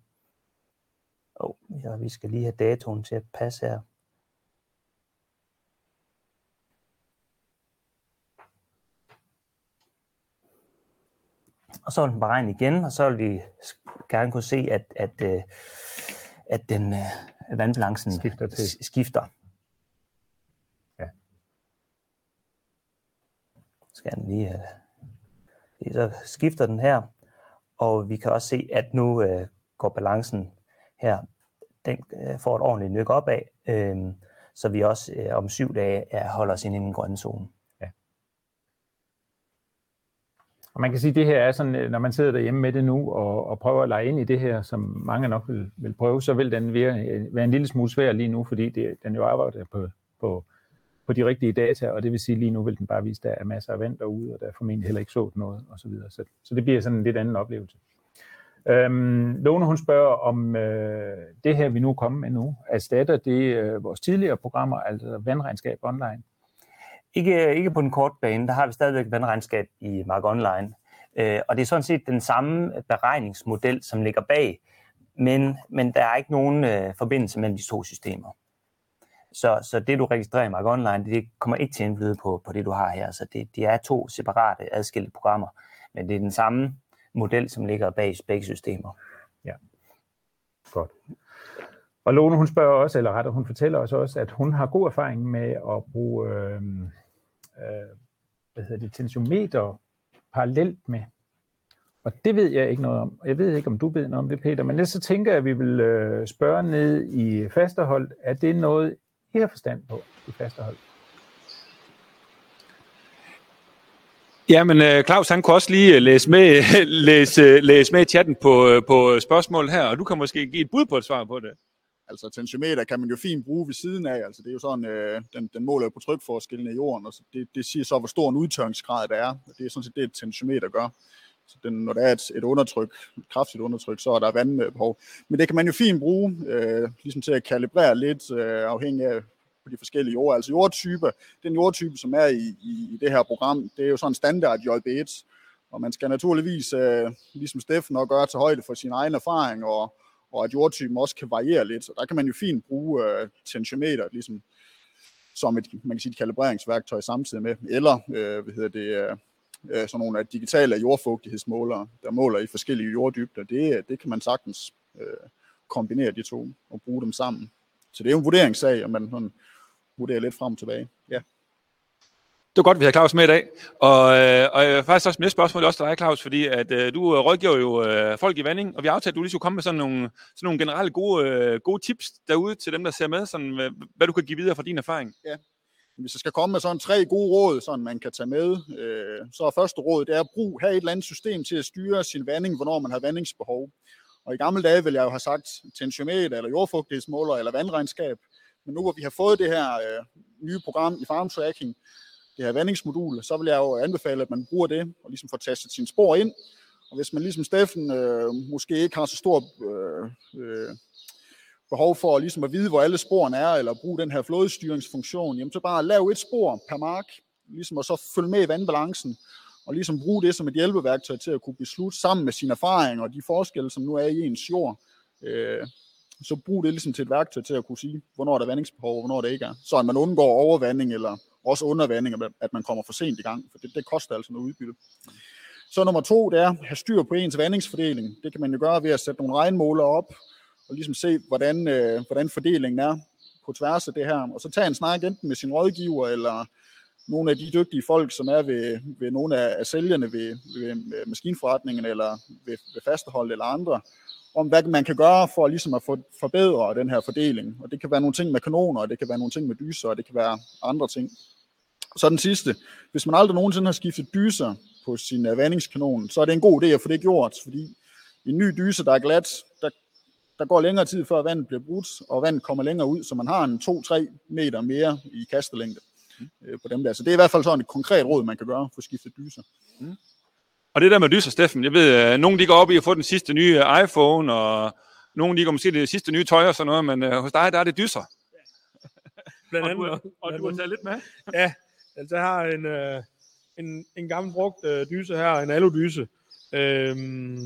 Speaker 5: Oh, ja, vi skal lige have datoen til at passe her. Og så vil den beregne igen, og så vil vi gerne kunne se, at, at, at, at den øh, vandbalancen
Speaker 1: Skifter til.
Speaker 5: skifter.
Speaker 1: Ja.
Speaker 5: Skal den lige have... Så skifter den her, og vi kan også se, at nu øh, går balancen her, den øh, får et ordentligt nyk opad, øh, så vi også øh, om syv dage er, holder os inde i den grønne zone.
Speaker 1: Og man kan sige, at det her er sådan, øh, når man sidder derhjemme med det nu og, og prøver at lege ind i det her, som mange nok vil, vil prøve, så vil den være, øh, være en lille smule svær lige nu, fordi det, den jo arbejder på, på, på de rigtige data, og det vil sige, at lige nu vil den bare vise, at der er masser af vand derude, og der er formentlig heller ikke sået noget, og så videre. Så, så det bliver sådan en lidt anden oplevelse. Øhm, Lone, hun spørger om øh, det her, vi nu kommer med nu, erstatter det øh, vores tidligere programmer, altså vandregnskab online?
Speaker 5: Ikke, ikke på den korte bane, der har vi stadigvæk vandregnskab i Mark Online. Øh, og det er sådan set den samme beregningsmodel, som ligger bag, men, men der er ikke nogen øh, forbindelse mellem de to systemer. Så, så det, du registrerer i Mark Online, det kommer ikke til at indflyde på, på det, du har her. Så det, det er to separate, adskilte programmer, men det er den samme model, som ligger bag begge systemer.
Speaker 1: Ja, godt. Og Lone, hun spørger også, eller rettere, hun fortæller os også, at hun har god erfaring med at bruge øh, øh, hvad hedder det, tensiometer parallelt med. Og det ved jeg ikke noget om. Jeg ved ikke, om du ved noget om det, Peter, men ellers så tænker jeg, at vi vil øh, spørge ned i fasterhold. Er det noget, I har forstand på i fasterhold?
Speaker 2: Jamen, øh, Claus, han kunne også lige øh, læse med, (laughs) læse, øh, læse med i chatten på, på spørgsmål her, og du kan måske give et bud på et svar på det.
Speaker 4: Altså tensiometer kan man jo fint bruge ved siden af, altså det er jo sådan, øh, den, den måler jo på trykforskellen i jorden, og så det, det siger så, hvor stor en udtørringsgrad der er, og det er sådan set det, et tensiometer gør. Så den, når der er et, et undertryk, et kraftigt undertryk, så er der vandbehov. Men det kan man jo fint bruge, øh, ligesom til at kalibrere lidt, øh, afhængig af på de forskellige jord. Altså jordtyper, den jordtype, som er i, i, i det her program, det er jo sådan standard JB1, og man skal naturligvis, øh, ligesom Steffen, også gøre til højde for sin egen erfaring, og, og at jordtypen også kan variere lidt. Så der kan man jo fint bruge øh, tensiometer, ligesom som et, man kan sige, et kalibreringsværktøj samtidig med, eller øh, hvad hedder det, øh, øh sådan nogle digitale jordfugtighedsmålere, der måler i forskellige jorddybder. Det, det kan man sagtens øh, kombinere de to og bruge dem sammen. Så det er jo en vurderingssag, og man sådan vurderer lidt frem og tilbage. Ja.
Speaker 2: Det var godt, at vi havde Claus med i dag. Og, øh, og faktisk også mit spørgsmål også til dig, Claus, fordi at øh, du øh, rådgiver jo øh, folk i vanding, og vi har aftalt, at du lige skulle komme med sådan nogle, sådan nogle generelle gode, øh, gode tips derude til dem, der ser med, sådan, hvad, hvad du kan give videre fra din erfaring.
Speaker 4: Ja. Hvis jeg skal komme med sådan tre gode råd, sådan man kan tage med, øh, så er første råd, det er at bruge, have et eller andet system til at styre sin vanding, hvornår man har vandingsbehov. Og i gamle dage ville jeg jo have sagt tensiometer, eller jordfugtighedsmåler, eller vandregnskab. Men nu hvor vi har fået det her øh, nye program i farm tracking, det her vandingsmodul, så vil jeg jo anbefale, at man bruger det og ligesom får tastet sine spor ind. Og hvis man ligesom Steffen øh, måske ikke har så stor øh, øh, behov for ligesom at vide, hvor alle sporene er, eller bruge den her flådestyringsfunktion, jamen så bare lav et spor per mark, ligesom og så følge med i vandbalancen, og ligesom bruge det som et hjælpeværktøj til at kunne beslutte sammen med sine erfaringer og de forskelle, som nu er i ens jord. Øh, så brug det ligesom til et værktøj til at kunne sige, hvornår der er vandingsbehov, og hvornår det ikke er. Så at man undgår overvanding eller også undervanding, at man kommer for sent i gang, for det, det koster altså noget udbytte. Så nummer to, det er at have styr på ens vandingsfordeling. Det kan man jo gøre ved at sætte nogle regnmåler op, og ligesom se, hvordan, øh, hvordan fordelingen er på tværs af det her. Og så tage en snak enten med sin rådgiver, eller nogle af de dygtige folk, som er ved, ved nogle af, af sælgerne ved, ved øh, maskinforretningen, eller ved, ved fastehold eller andre, om hvad man kan gøre for ligesom at forbedre den her fordeling. Og det kan være nogle ting med kanoner, og det kan være nogle ting med dyser, og det kan være andre ting. Så den sidste. Hvis man aldrig nogensinde har skiftet dyser på sin uh, vandingskanon, så er det en god idé at få det gjort, fordi en ny dyse, der er glat, der, der går længere tid, før vandet bliver brudt, og vandet kommer længere ud, så man har en 2-3 meter mere i kastelængde mm. på dem der. Så det er i hvert fald sådan et konkret råd, man kan gøre for at skifte dyser. Mm.
Speaker 2: Og det der med dyser, Steffen, jeg ved, at øh, nogen de går op i at få den sidste nye øh, iPhone, og nogen de går måske det sidste nye tøj og sådan noget, men uh, hos dig, der er det dyser. (laughs)
Speaker 3: Blandt andet.
Speaker 2: Og du, og du har taget lidt med?
Speaker 3: Ja, altså jeg har en, øh, en, en gammel brugt øh, dyse her, en aludyse. Øhm,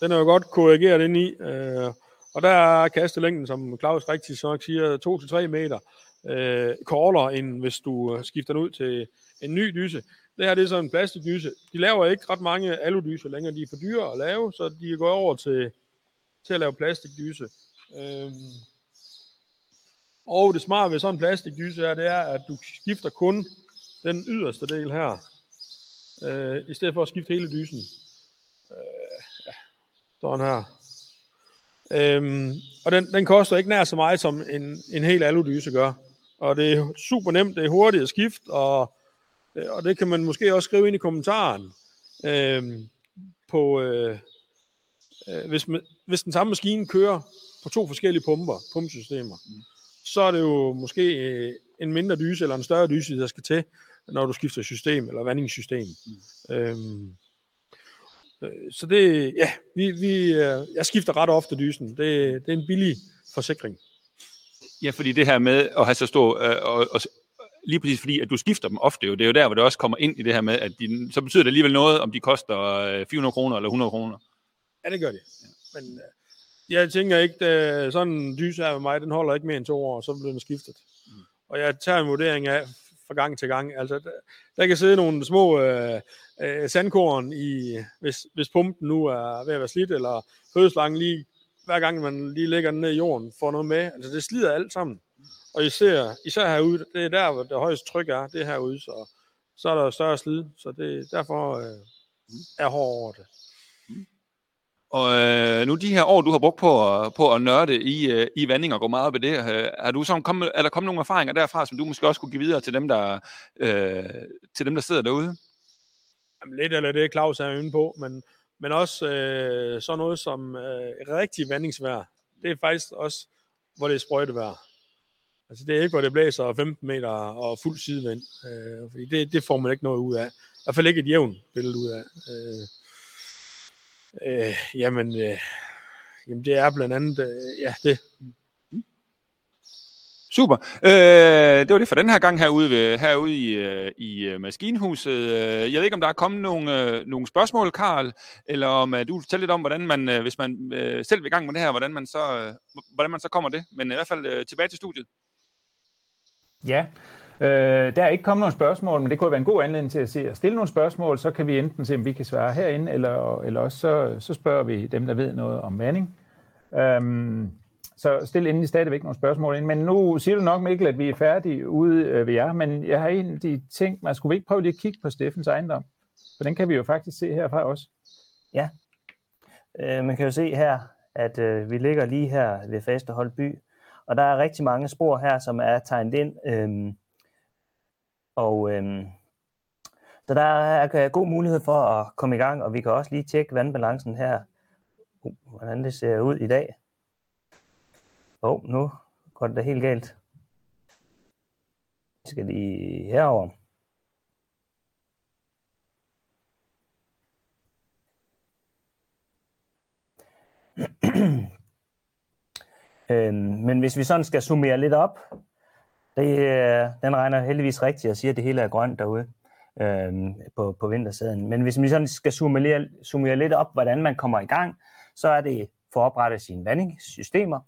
Speaker 3: den er jo godt korrigeret ind i, øh, og der er kastelængden, som Claus rigtig så siger, 2-3 meter øh, kortere, end hvis du øh, skifter den ud til en ny dyse. Det her det er så en plastikdyse. De laver ikke ret mange aludyser længere. De er for dyre at lave, så de går over til, til at lave plastikdyse. Øh, og det smarte ved sådan en plastikdyse er, det er, at du skifter kun den yderste del her, øh, i stedet for at skifte hele dysen. Øh, ja, sådan her. Øhm, og den, den koster ikke nær så meget, som en, en hel aludyse gør. Og det er super nemt, det er hurtigt at skifte, og øh, og det kan man måske også skrive ind i kommentaren, Øhm, på, øh, øh, hvis, man, hvis den samme maskine kører på to forskellige pumper, pumpsystemer, mm så er det jo måske øh, en mindre dyse eller en større dyse, der skal til, når du skifter system eller vandingssystem. Mm. Øhm, øh, så det, ja, vi, vi, øh, jeg skifter ret ofte dysen. Det, det er en billig forsikring.
Speaker 2: Ja, fordi det her med at have så stor, øh, og, og lige præcis fordi, at du skifter dem ofte. Jo. Det er jo der, hvor det også kommer ind i det her med, at de, så betyder det alligevel noget, om de koster 400 øh, kroner eller 100 kroner.
Speaker 3: Ja, det gør det. Men øh, jeg tænker ikke, at sådan en dyse her med mig, den holder ikke mere end to år, og så bliver den skiftet. Mm. Og jeg tager en vurdering af fra gang til gang. Altså, der, der kan sidde nogle små øh, øh, sandkorn i, hvis, hvis pumpen nu er ved at være slidt, eller fødslangen lige, hver gang man lige lægger den ned i jorden, får noget med. Altså, det slider alt sammen. Og især, især herude, det er der, hvor det højeste tryk er, det er herude, så, så er der større slid, så det derfor øh, er hård over det.
Speaker 2: Og øh, nu de her år, du har brugt på, på at nørde i, øh, i vanding og gå meget op i det, øh, er, du så kommet, er der kommet nogle erfaringer derfra, som du måske også kunne give videre til dem, der, øh, til dem, der sidder derude?
Speaker 3: Jamen, lidt eller det, Claus er inde på, men, men også øh, sådan noget som øh, rigtig vandingsvær. Det er faktisk også hvor det er sprøjtevejr. Altså det er ikke, hvor det blæser 15 meter og fuld sidevind. Øh, fordi det, det får man ikke noget ud af. I hvert fald ikke et jævnt billede ud af. Øh, øh, jamen, øh, jamen, det er blandt andet, øh, ja, det,
Speaker 2: Super. Øh, det var det for den her gang herude, ved, herude i, øh, i øh, maskinhuset. Øh, jeg ved ikke, om der er kommet nogle, nogle spørgsmål, Karl, eller om du vil fortælle lidt om, hvordan man, hvis man selv vil i gang med det her, hvordan man så, hvordan man så kommer det. Men i hvert fald tilbage til studiet.
Speaker 1: Ja, øh, der er ikke kommet nogen spørgsmål, men det kunne være en god anledning til at, se, at stille nogle spørgsmål. Så kan vi enten se, om vi kan svare herinde, eller, eller også så, så spørger vi dem, der ved noget om vanding. Øhm, så stil endelig stadigvæk nogle spørgsmål ind. Men nu siger du nok, Mikkel, at vi er færdige ude øh, ved jer, men jeg har egentlig tænkt mig, skulle vi ikke prøve lige at kigge på Steffens ejendom? For den kan vi jo faktisk se herfra også.
Speaker 5: Ja, øh, man kan jo se her, at øh, vi ligger lige her ved Fasterhold by, og der er rigtig mange spor her, som er tegnet ind. Øh, og øhm, så der er god mulighed for at komme i gang, og vi kan også lige tjekke vandbalancen her, uh, hvordan det ser ud i dag. Åh, oh, nu går det da helt galt. Vi skal lige herover. (clears throat) øhm, men hvis vi sådan skal summere lidt op, det, øh, den regner heldigvis rigtigt og siger, at det hele er grønt derude øhm, på, på vintersæden. Men hvis man sådan skal summere, summere lidt op, hvordan man kommer i gang, så er det for at oprette sine vandingssystemer,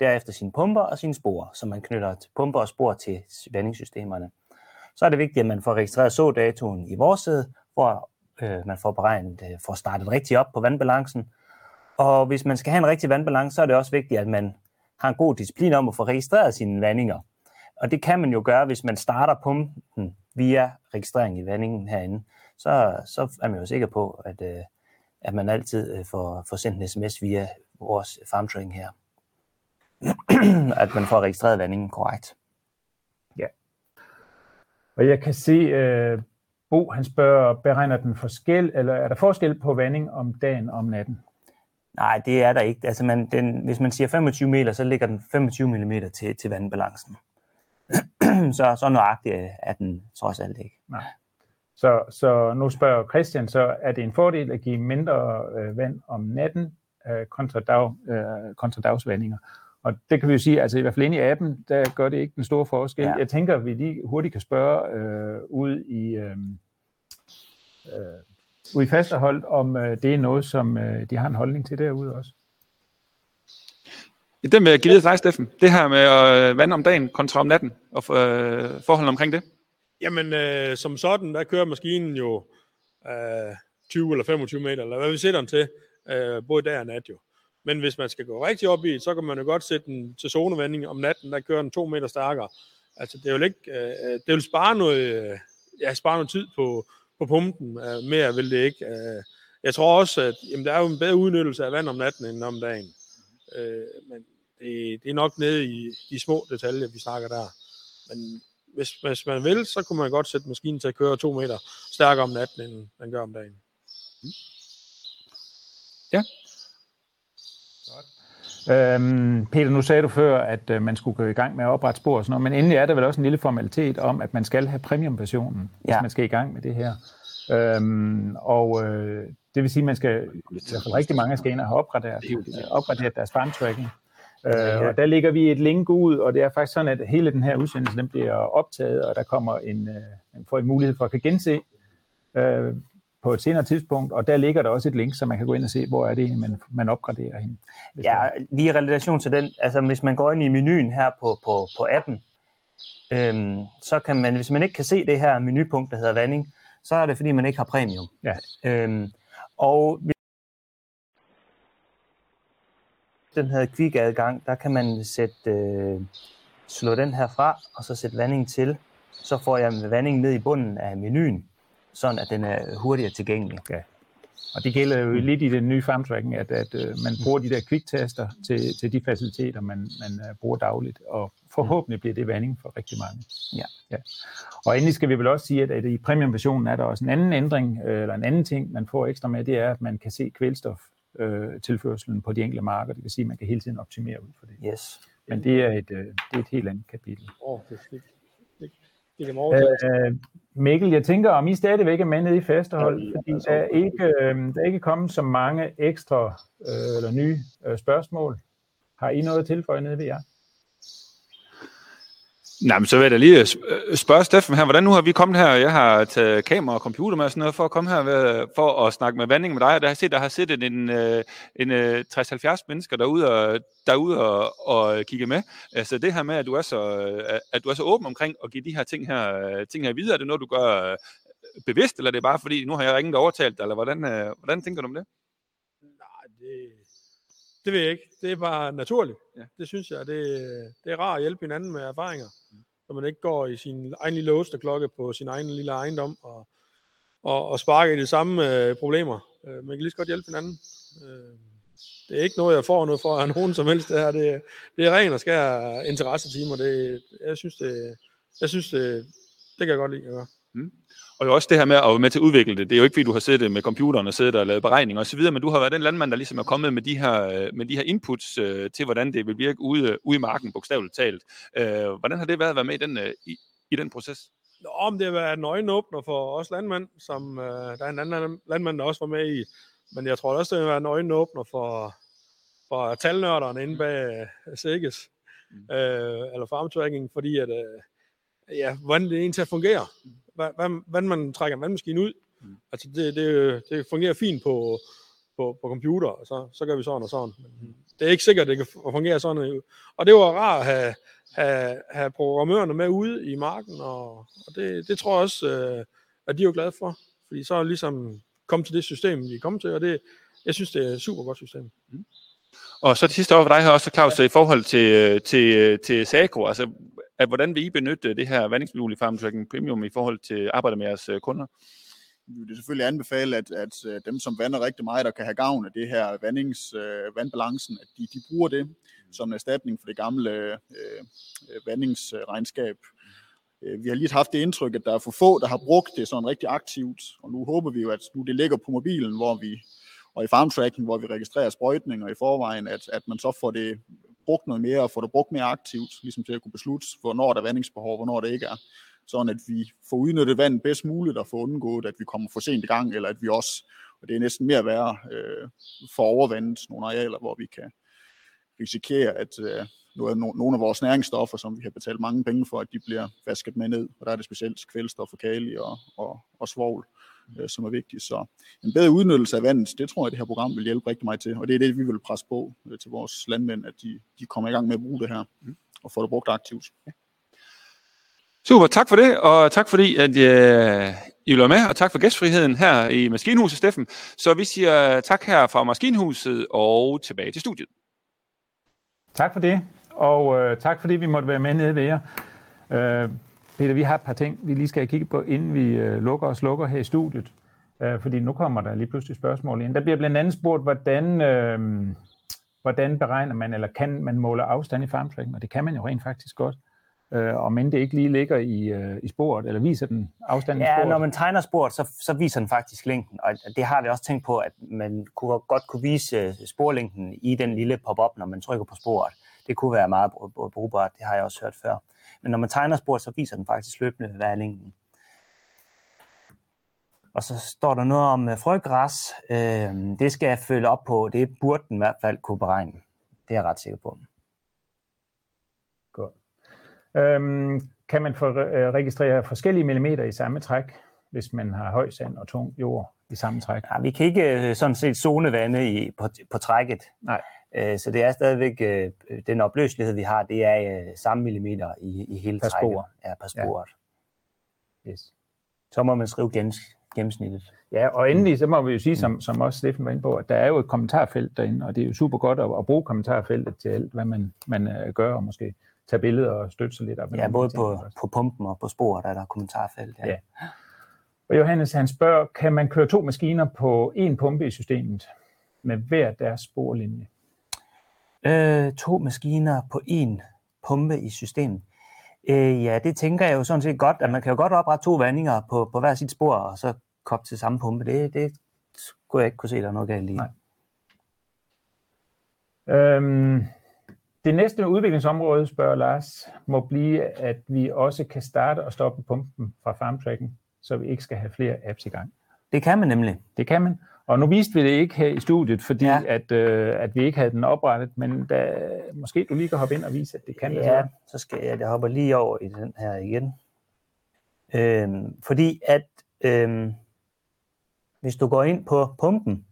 Speaker 5: derefter sine pumper og sine spor, som man knytter til pumper og spor til vandingssystemerne. Så er det vigtigt, at man får registreret så-datoen i vores side, hvor øh, man får beregnet, øh, får startet rigtigt op på vandbalancen. Og hvis man skal have en rigtig vandbalance, så er det også vigtigt, at man har en god disciplin om at få registreret sine vandinger. Og det kan man jo gøre, hvis man starter pumpen via registrering i vandingen herinde. Så, så er man jo sikker på, at, øh, at man altid øh, får, får sendt en sms via vores farmtraining her. (clears throat) at man får registreret vandingen korrekt.
Speaker 1: Ja. Og jeg kan se, uh, Bo han spørger, beregner den forskel, eller er der forskel på vanding om dagen og om natten?
Speaker 5: Nej, det er der ikke. Altså man, den, hvis man siger 25 meter, så ligger den 25 mm til, til vandbalancen. (clears throat) så, så nøjagtigt er den trods alt ikke.
Speaker 1: Nej. Så, så nu spørger Christian, så er det en fordel at give mindre øh, vand om natten øh, kontra, dag, øh, kontra dagsvandinger? Og det kan vi jo sige, altså i hvert fald inde i appen, der gør det ikke den store forskel. Ja. Jeg tænker, at vi lige hurtigt kan spørge øh, ud i øh, øh, ude i fasterholdt, om øh, det er noget, som øh, de har en holdning til derude også.
Speaker 2: Det med at give videre dig, Steffen. Det her med at øh, vande om dagen kontra om natten, og øh, forholdene omkring det.
Speaker 3: Jamen, øh, som sådan, der kører maskinen jo øh, 20 eller 25 meter, eller hvad vi sætter den til, øh, både dag og nat jo. Men hvis man skal gå rigtig op i så kan man jo godt sætte den til zonevanding om natten, der kører den to meter stærkere. Altså, det vil ikke, øh, det vil spare noget, øh, ja, spare noget tid på, på pumpen. Øh, mere vil det ikke. Øh, jeg tror også, at jamen, der er jo en bedre udnyttelse af vand om natten end om dagen. Øh, men det, det er nok nede i de små detaljer, vi snakker der. Men hvis, hvis man vil, så kunne man godt sætte maskinen til at køre to meter stærkere om natten, end den gør om dagen.
Speaker 2: Ja,
Speaker 1: Øhm, Peter, nu sagde du før, at øh, man skulle gå i gang med at oprette spor og sådan noget, men endelig er der vel også en lille formalitet om, at man skal have premiumversionen, ja. hvis man skal i gang med det her. Øhm, og øh, det vil sige, at man skal, i hvert fald rigtig mange skal ind og have opgraderet, opgraderet deres farm tracking. Øh, og der ligger vi et link ud, og det er faktisk sådan, at hele den her udsendelse den bliver optaget, og der kommer en, øh, man får en mulighed for at kan gense øh, på et senere tidspunkt, og der ligger der også et link, så man kan gå ind og se, hvor er det, man, man opgraderer hende.
Speaker 5: Ja, lige i relation til den, altså hvis man går ind i menuen her på, på, på appen, øhm, så kan man, hvis man ikke kan se det her menupunkt, der hedder vanding, så er det fordi, man ikke har premium.
Speaker 1: Ja.
Speaker 5: Øhm, og den her quick-adgang, der kan man sætte, øh, slå den her fra, og så sætte vanding til. Så får jeg vanding ned i bunden af menuen sådan at den er hurtigere tilgængelig.
Speaker 1: Ja. Og det gælder jo lidt i den nye farmtracking, at, at uh, man bruger de der quick-tester til, til de faciliteter, man, man uh, bruger dagligt, og forhåbentlig bliver det vanding for rigtig mange.
Speaker 5: Ja.
Speaker 1: ja. Og endelig skal vi vel også sige, at, at i premium-versionen er der også en anden ændring, øh, eller en anden ting, man får ekstra med, det er, at man kan se kvælstof øh, tilførselen på de enkelte marker. Det vil sige, at man kan hele tiden optimere ud for det.
Speaker 5: Yes.
Speaker 1: Men det er et, øh, det er et helt andet kapitel.
Speaker 3: Åh, oh, det, det, det kan man overtage.
Speaker 1: Øh, Mikkel, jeg tænker, om I stadigvæk er med nede i fastehold,
Speaker 4: Ja,
Speaker 1: fordi
Speaker 4: altså,
Speaker 1: der er ikke, øh, der er ikke kommet så mange ekstra øh, eller nye øh, spørgsmål. Har I noget at tilføje nede ved jer?
Speaker 2: Nej, men så vil jeg da lige sp- spørge Steffen her, hvordan nu har vi kommet her, jeg har taget kamera og computer med og sådan noget, for at komme her ved, for at snakke med Vanding med dig, og der har set, der har siddet en, øh, en øh, 60-70 mennesker derude og, derude og, og kigge med. Altså det her med, at du er så, øh, at du er så åben omkring at give de her ting her, øh, ting her videre, er det noget, du gør øh, bevidst, eller er det bare fordi, nu har jeg ringet og overtalt dig, eller hvordan, øh, hvordan tænker du om det?
Speaker 3: Nej, det, det ved jeg ikke. Det er bare naturligt.
Speaker 2: Ja.
Speaker 3: Det synes jeg. Det, det er rart at hjælpe hinanden med erfaringer. Så man ikke går i sin egen lille klokke på sin egen lille ejendom og, og, og sparker i de samme øh, problemer. Øh, man kan lige så godt hjælpe hinanden. Øh, det er ikke noget, jeg får noget for af nogen som helst. Det, her. det, det er ren og skær interessetimer. Det, jeg synes, det, jeg synes det, det kan jeg godt lide at gøre. Mm.
Speaker 2: Og jo også det her med at være med til at udvikle det. Det er jo ikke, fordi du har siddet med computeren og siddet og lavet beregninger osv., men du har været den landmand, der ligesom er kommet med de her, øh, med de her inputs øh, til, hvordan det vil virke ude, ude i marken, bogstaveligt talt. Øh, hvordan har det været at være med i den, øh, i, i den proces?
Speaker 3: Nå, om det har været en øjenåbner for os landmænd, som øh, der er en anden landmand, der også var med i. Men jeg tror også, det har været en øjenåbner for, for talnørderne inde bag øh, Sækkes,
Speaker 2: Mm.
Speaker 3: øh, eller farmtracking, fordi at, øh, ja, hvordan det egentlig fungerer. Hvordan, man trækker en vandmaskine ud.
Speaker 2: Mm.
Speaker 3: Altså det, det, det fungerer fint på, på, på computer, og så, så gør vi sådan og sådan. Men det er ikke sikkert, at det kan fungere sådan. Og det var rart at have, have, have programmørerne med ude i marken, og, og det, det tror jeg også, øh, at de er jo glade for. Fordi så er ligesom kommet til det system, vi er kommet til, og det, jeg synes, det er et super godt system.
Speaker 2: Og så det sidste år for dig her også, Claus, i forhold til, øh, til, til Sagro, altså at, hvordan vil I benytte det her vandingsmodul i Farm Tracking Premium i forhold til at arbejde med jeres øh, kunder?
Speaker 4: vi vil selvfølgelig anbefale, at, at øh, dem, som vander rigtig meget, der kan have gavn af det her vandings, øh, vandbalancen, at de, de bruger det som en erstatning for det gamle øh, øh vandingsregnskab. Vi har lige haft det indtryk, at der er for få, der har brugt det sådan rigtig aktivt, og nu håber vi jo, at nu det ligger på mobilen, hvor vi, og i farm tracking, hvor vi registrerer sprøjtninger i forvejen, at, at man så får det brugt noget mere, og få det brugt mere aktivt, ligesom til at kunne beslutte, hvornår der er vandingsbehov, hvornår det ikke er. Sådan at vi får udnyttet vandet bedst muligt og får undgået, at vi kommer for sent i gang, eller at vi også, og det er næsten mere værre, øh, får overvandet nogle arealer, hvor vi kan risikere, at øh, nogle af vores næringsstoffer, som vi har betalt mange penge for, at de bliver vasket med ned, og der er det specielt kvælstof og kali og, og, og svovl, øh, som er vigtigt. Så en bedre udnyttelse af vandet, det tror jeg, det her program vil hjælpe rigtig meget til, og det er det, vi vil presse på øh, til vores landmænd, at de, de kommer i gang med at bruge det her, og får det brugt aktivt.
Speaker 2: Super, tak for det, og tak fordi, at øh, I vil være med, og tak for gæstfriheden her i Maskinhuset, Steffen. Så vi siger tak her fra Maskinhuset og tilbage til studiet.
Speaker 1: Tak for det, og øh, tak fordi vi måtte være med nede ved jer. Øh, Peter, vi har et par ting, vi lige skal kigge på, inden vi øh, lukker og slukker her i studiet. Øh, fordi nu kommer der lige pludselig spørgsmål ind. Der bliver blandt andet spurgt, hvordan, øh, hvordan beregner man, eller kan man måle afstand i farmtracking? Og det kan man jo rent faktisk godt. Øh, og men det ikke lige ligger i, øh, i sporet, eller viser den afstanden i
Speaker 5: Ja,
Speaker 1: sporet.
Speaker 5: når man tegner sporet, så, så viser den faktisk længden, og det har vi også tænkt på, at man kunne godt kunne vise øh, sporlængden i den lille pop-up, når man trykker på sporet. Det kunne være meget br- br- brugbart, det har jeg også hørt før. Men når man tegner sporet, så viser den faktisk løbende, hvad er længden. Og så står der noget om øh, frøgræs. Øh, det skal jeg følge op på. Det burde den i hvert fald kunne beregne. Det er jeg ret sikker på.
Speaker 1: Godt. Øhm, kan man for, øh, registrere forskellige millimeter i samme træk, hvis man har høj sand og tung jord i samme træk?
Speaker 5: Ja, vi kan ikke øh, sådan set zonevande i, på, på trækket.
Speaker 1: Nej.
Speaker 5: Øh, så det er stadigvæk, øh, den opløselighed, vi har, det er øh, samme millimeter i, i hele
Speaker 1: Per
Speaker 5: trækket.
Speaker 1: spor.
Speaker 5: Ja, per sporet.
Speaker 1: Yes.
Speaker 5: Så må man skrive gennem, gennemsnittet.
Speaker 1: Ja, og endelig så må vi jo sige, som, som også Steffen var inde på, at der er jo et kommentarfelt derinde, og det er jo super godt at, at bruge kommentarfeltet til alt, hvad man, man uh, gør, og måske tage billeder og støtte sig lidt op.
Speaker 5: Ja, både på,
Speaker 1: også.
Speaker 5: på pumpen og på sporet er der kommentarfelt. Ja.
Speaker 1: Ja. Og Johannes han spørger, kan man køre to maskiner på en pumpe i systemet med hver deres sporlinje?
Speaker 5: Øh, to maskiner på en pumpe i systemet. Øh, ja, det tænker jeg jo sådan set godt, at man kan jo godt oprette to vandinger på, på hver sit spor, og så koble til samme pumpe. Det, det skulle jeg ikke kunne se, der er noget galt i.
Speaker 1: Nej. Øhm, Det næste udviklingsområde, spørger Lars, må blive, at vi også kan starte og stoppe pumpen fra FarmTracken, så vi ikke skal have flere apps i gang.
Speaker 5: Det kan man nemlig.
Speaker 1: Det kan man. Og nu viste vi det ikke her i studiet, fordi
Speaker 5: Ja.
Speaker 1: at, øh, at vi ikke havde den oprettet, men da, måske du lige kan hoppe ind og vise, at det kan det.
Speaker 5: Ja, så skal jeg, jeg hopper lige over i den her igen. Øhm, fordi at øhm, hvis du går ind på pumpen,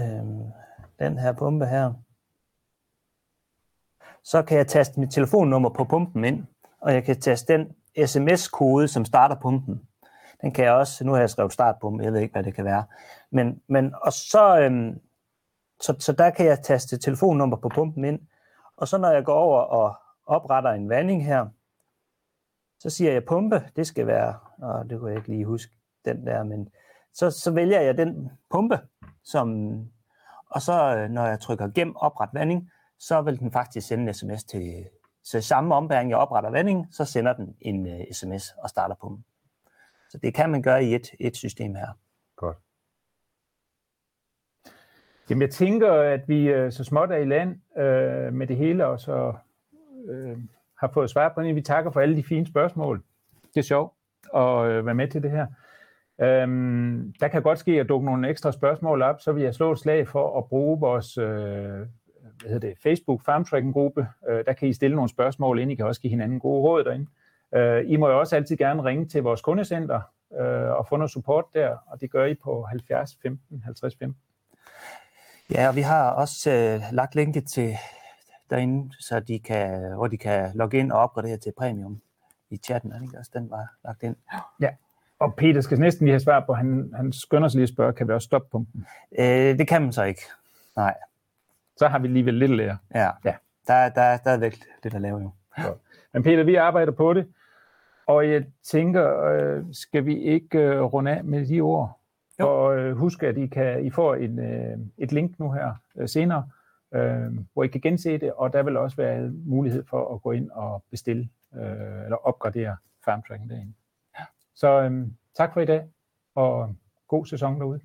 Speaker 5: øhm, den her pumpe her, så kan jeg taste mit telefonnummer på pumpen ind, og jeg kan taste den sms-kode, som starter pumpen. Den kan jeg også, nu har jeg skrevet startpumpe, jeg ved ikke, hvad det kan være. Men, men og så, øhm, så, så der kan jeg taste telefonnummer på pumpen ind, og så når jeg går over og opretter en vanding her, så siger jeg pumpe, det skal være, og det kunne jeg ikke lige huske, den der, men så, så vælger jeg den pumpe, som, og så øh, når jeg trykker gem opret vanding, så vil den faktisk sende en sms til, så i samme ombæring jeg opretter vanding, så sender den en øh, uh, sms og starter pumpen. Så det kan man gøre i et, et system her.
Speaker 1: Godt. Jamen, jeg tænker, at vi øh, så småt er i land øh, med det hele, og så øh, har fået svar på det. Vi takker for alle de fine spørgsmål. Det er sjovt at øh, være med til det her. Øhm, der kan godt ske at dukke nogle ekstra spørgsmål op, så vil jeg slå et slag for at bruge vores øh, hvad hedder det, Facebook FarmTracking-gruppe. Øh, der kan I stille nogle spørgsmål ind. I kan også give hinanden gode råd derinde. Øh, I må jo også altid gerne ringe til vores kundecenter øh, og få noget support der, og det gør I på 70 15 50 15.
Speaker 5: Ja, og vi har også øh, lagt linket til derinde, så de kan, hvor de kan logge ind og opgradere til premium i chatten. Er det ikke også den var lagt ind?
Speaker 1: Og Peter skal næsten lige have svar på, han, han skynder sig lige at spørge, kan vi også stoppe pumpen?
Speaker 5: Øh, det kan man så ikke. Nej,
Speaker 1: Så har vi alligevel lidt lære.
Speaker 5: ja.
Speaker 1: Ja.
Speaker 5: Der, der, der er væk lidt at lave jo.
Speaker 1: Men Peter, vi arbejder på det, og jeg tænker, øh, skal vi ikke øh, runde af med de ord?
Speaker 5: Jo.
Speaker 1: Og øh, husk, at I, kan, I får en, øh, et link nu her øh, senere, øh, hvor I kan gense det, og der vil også være mulighed for at gå ind og bestille øh, eller opgradere FarmTracking derinde. Så øh, tak for i dag, og god sæson derude.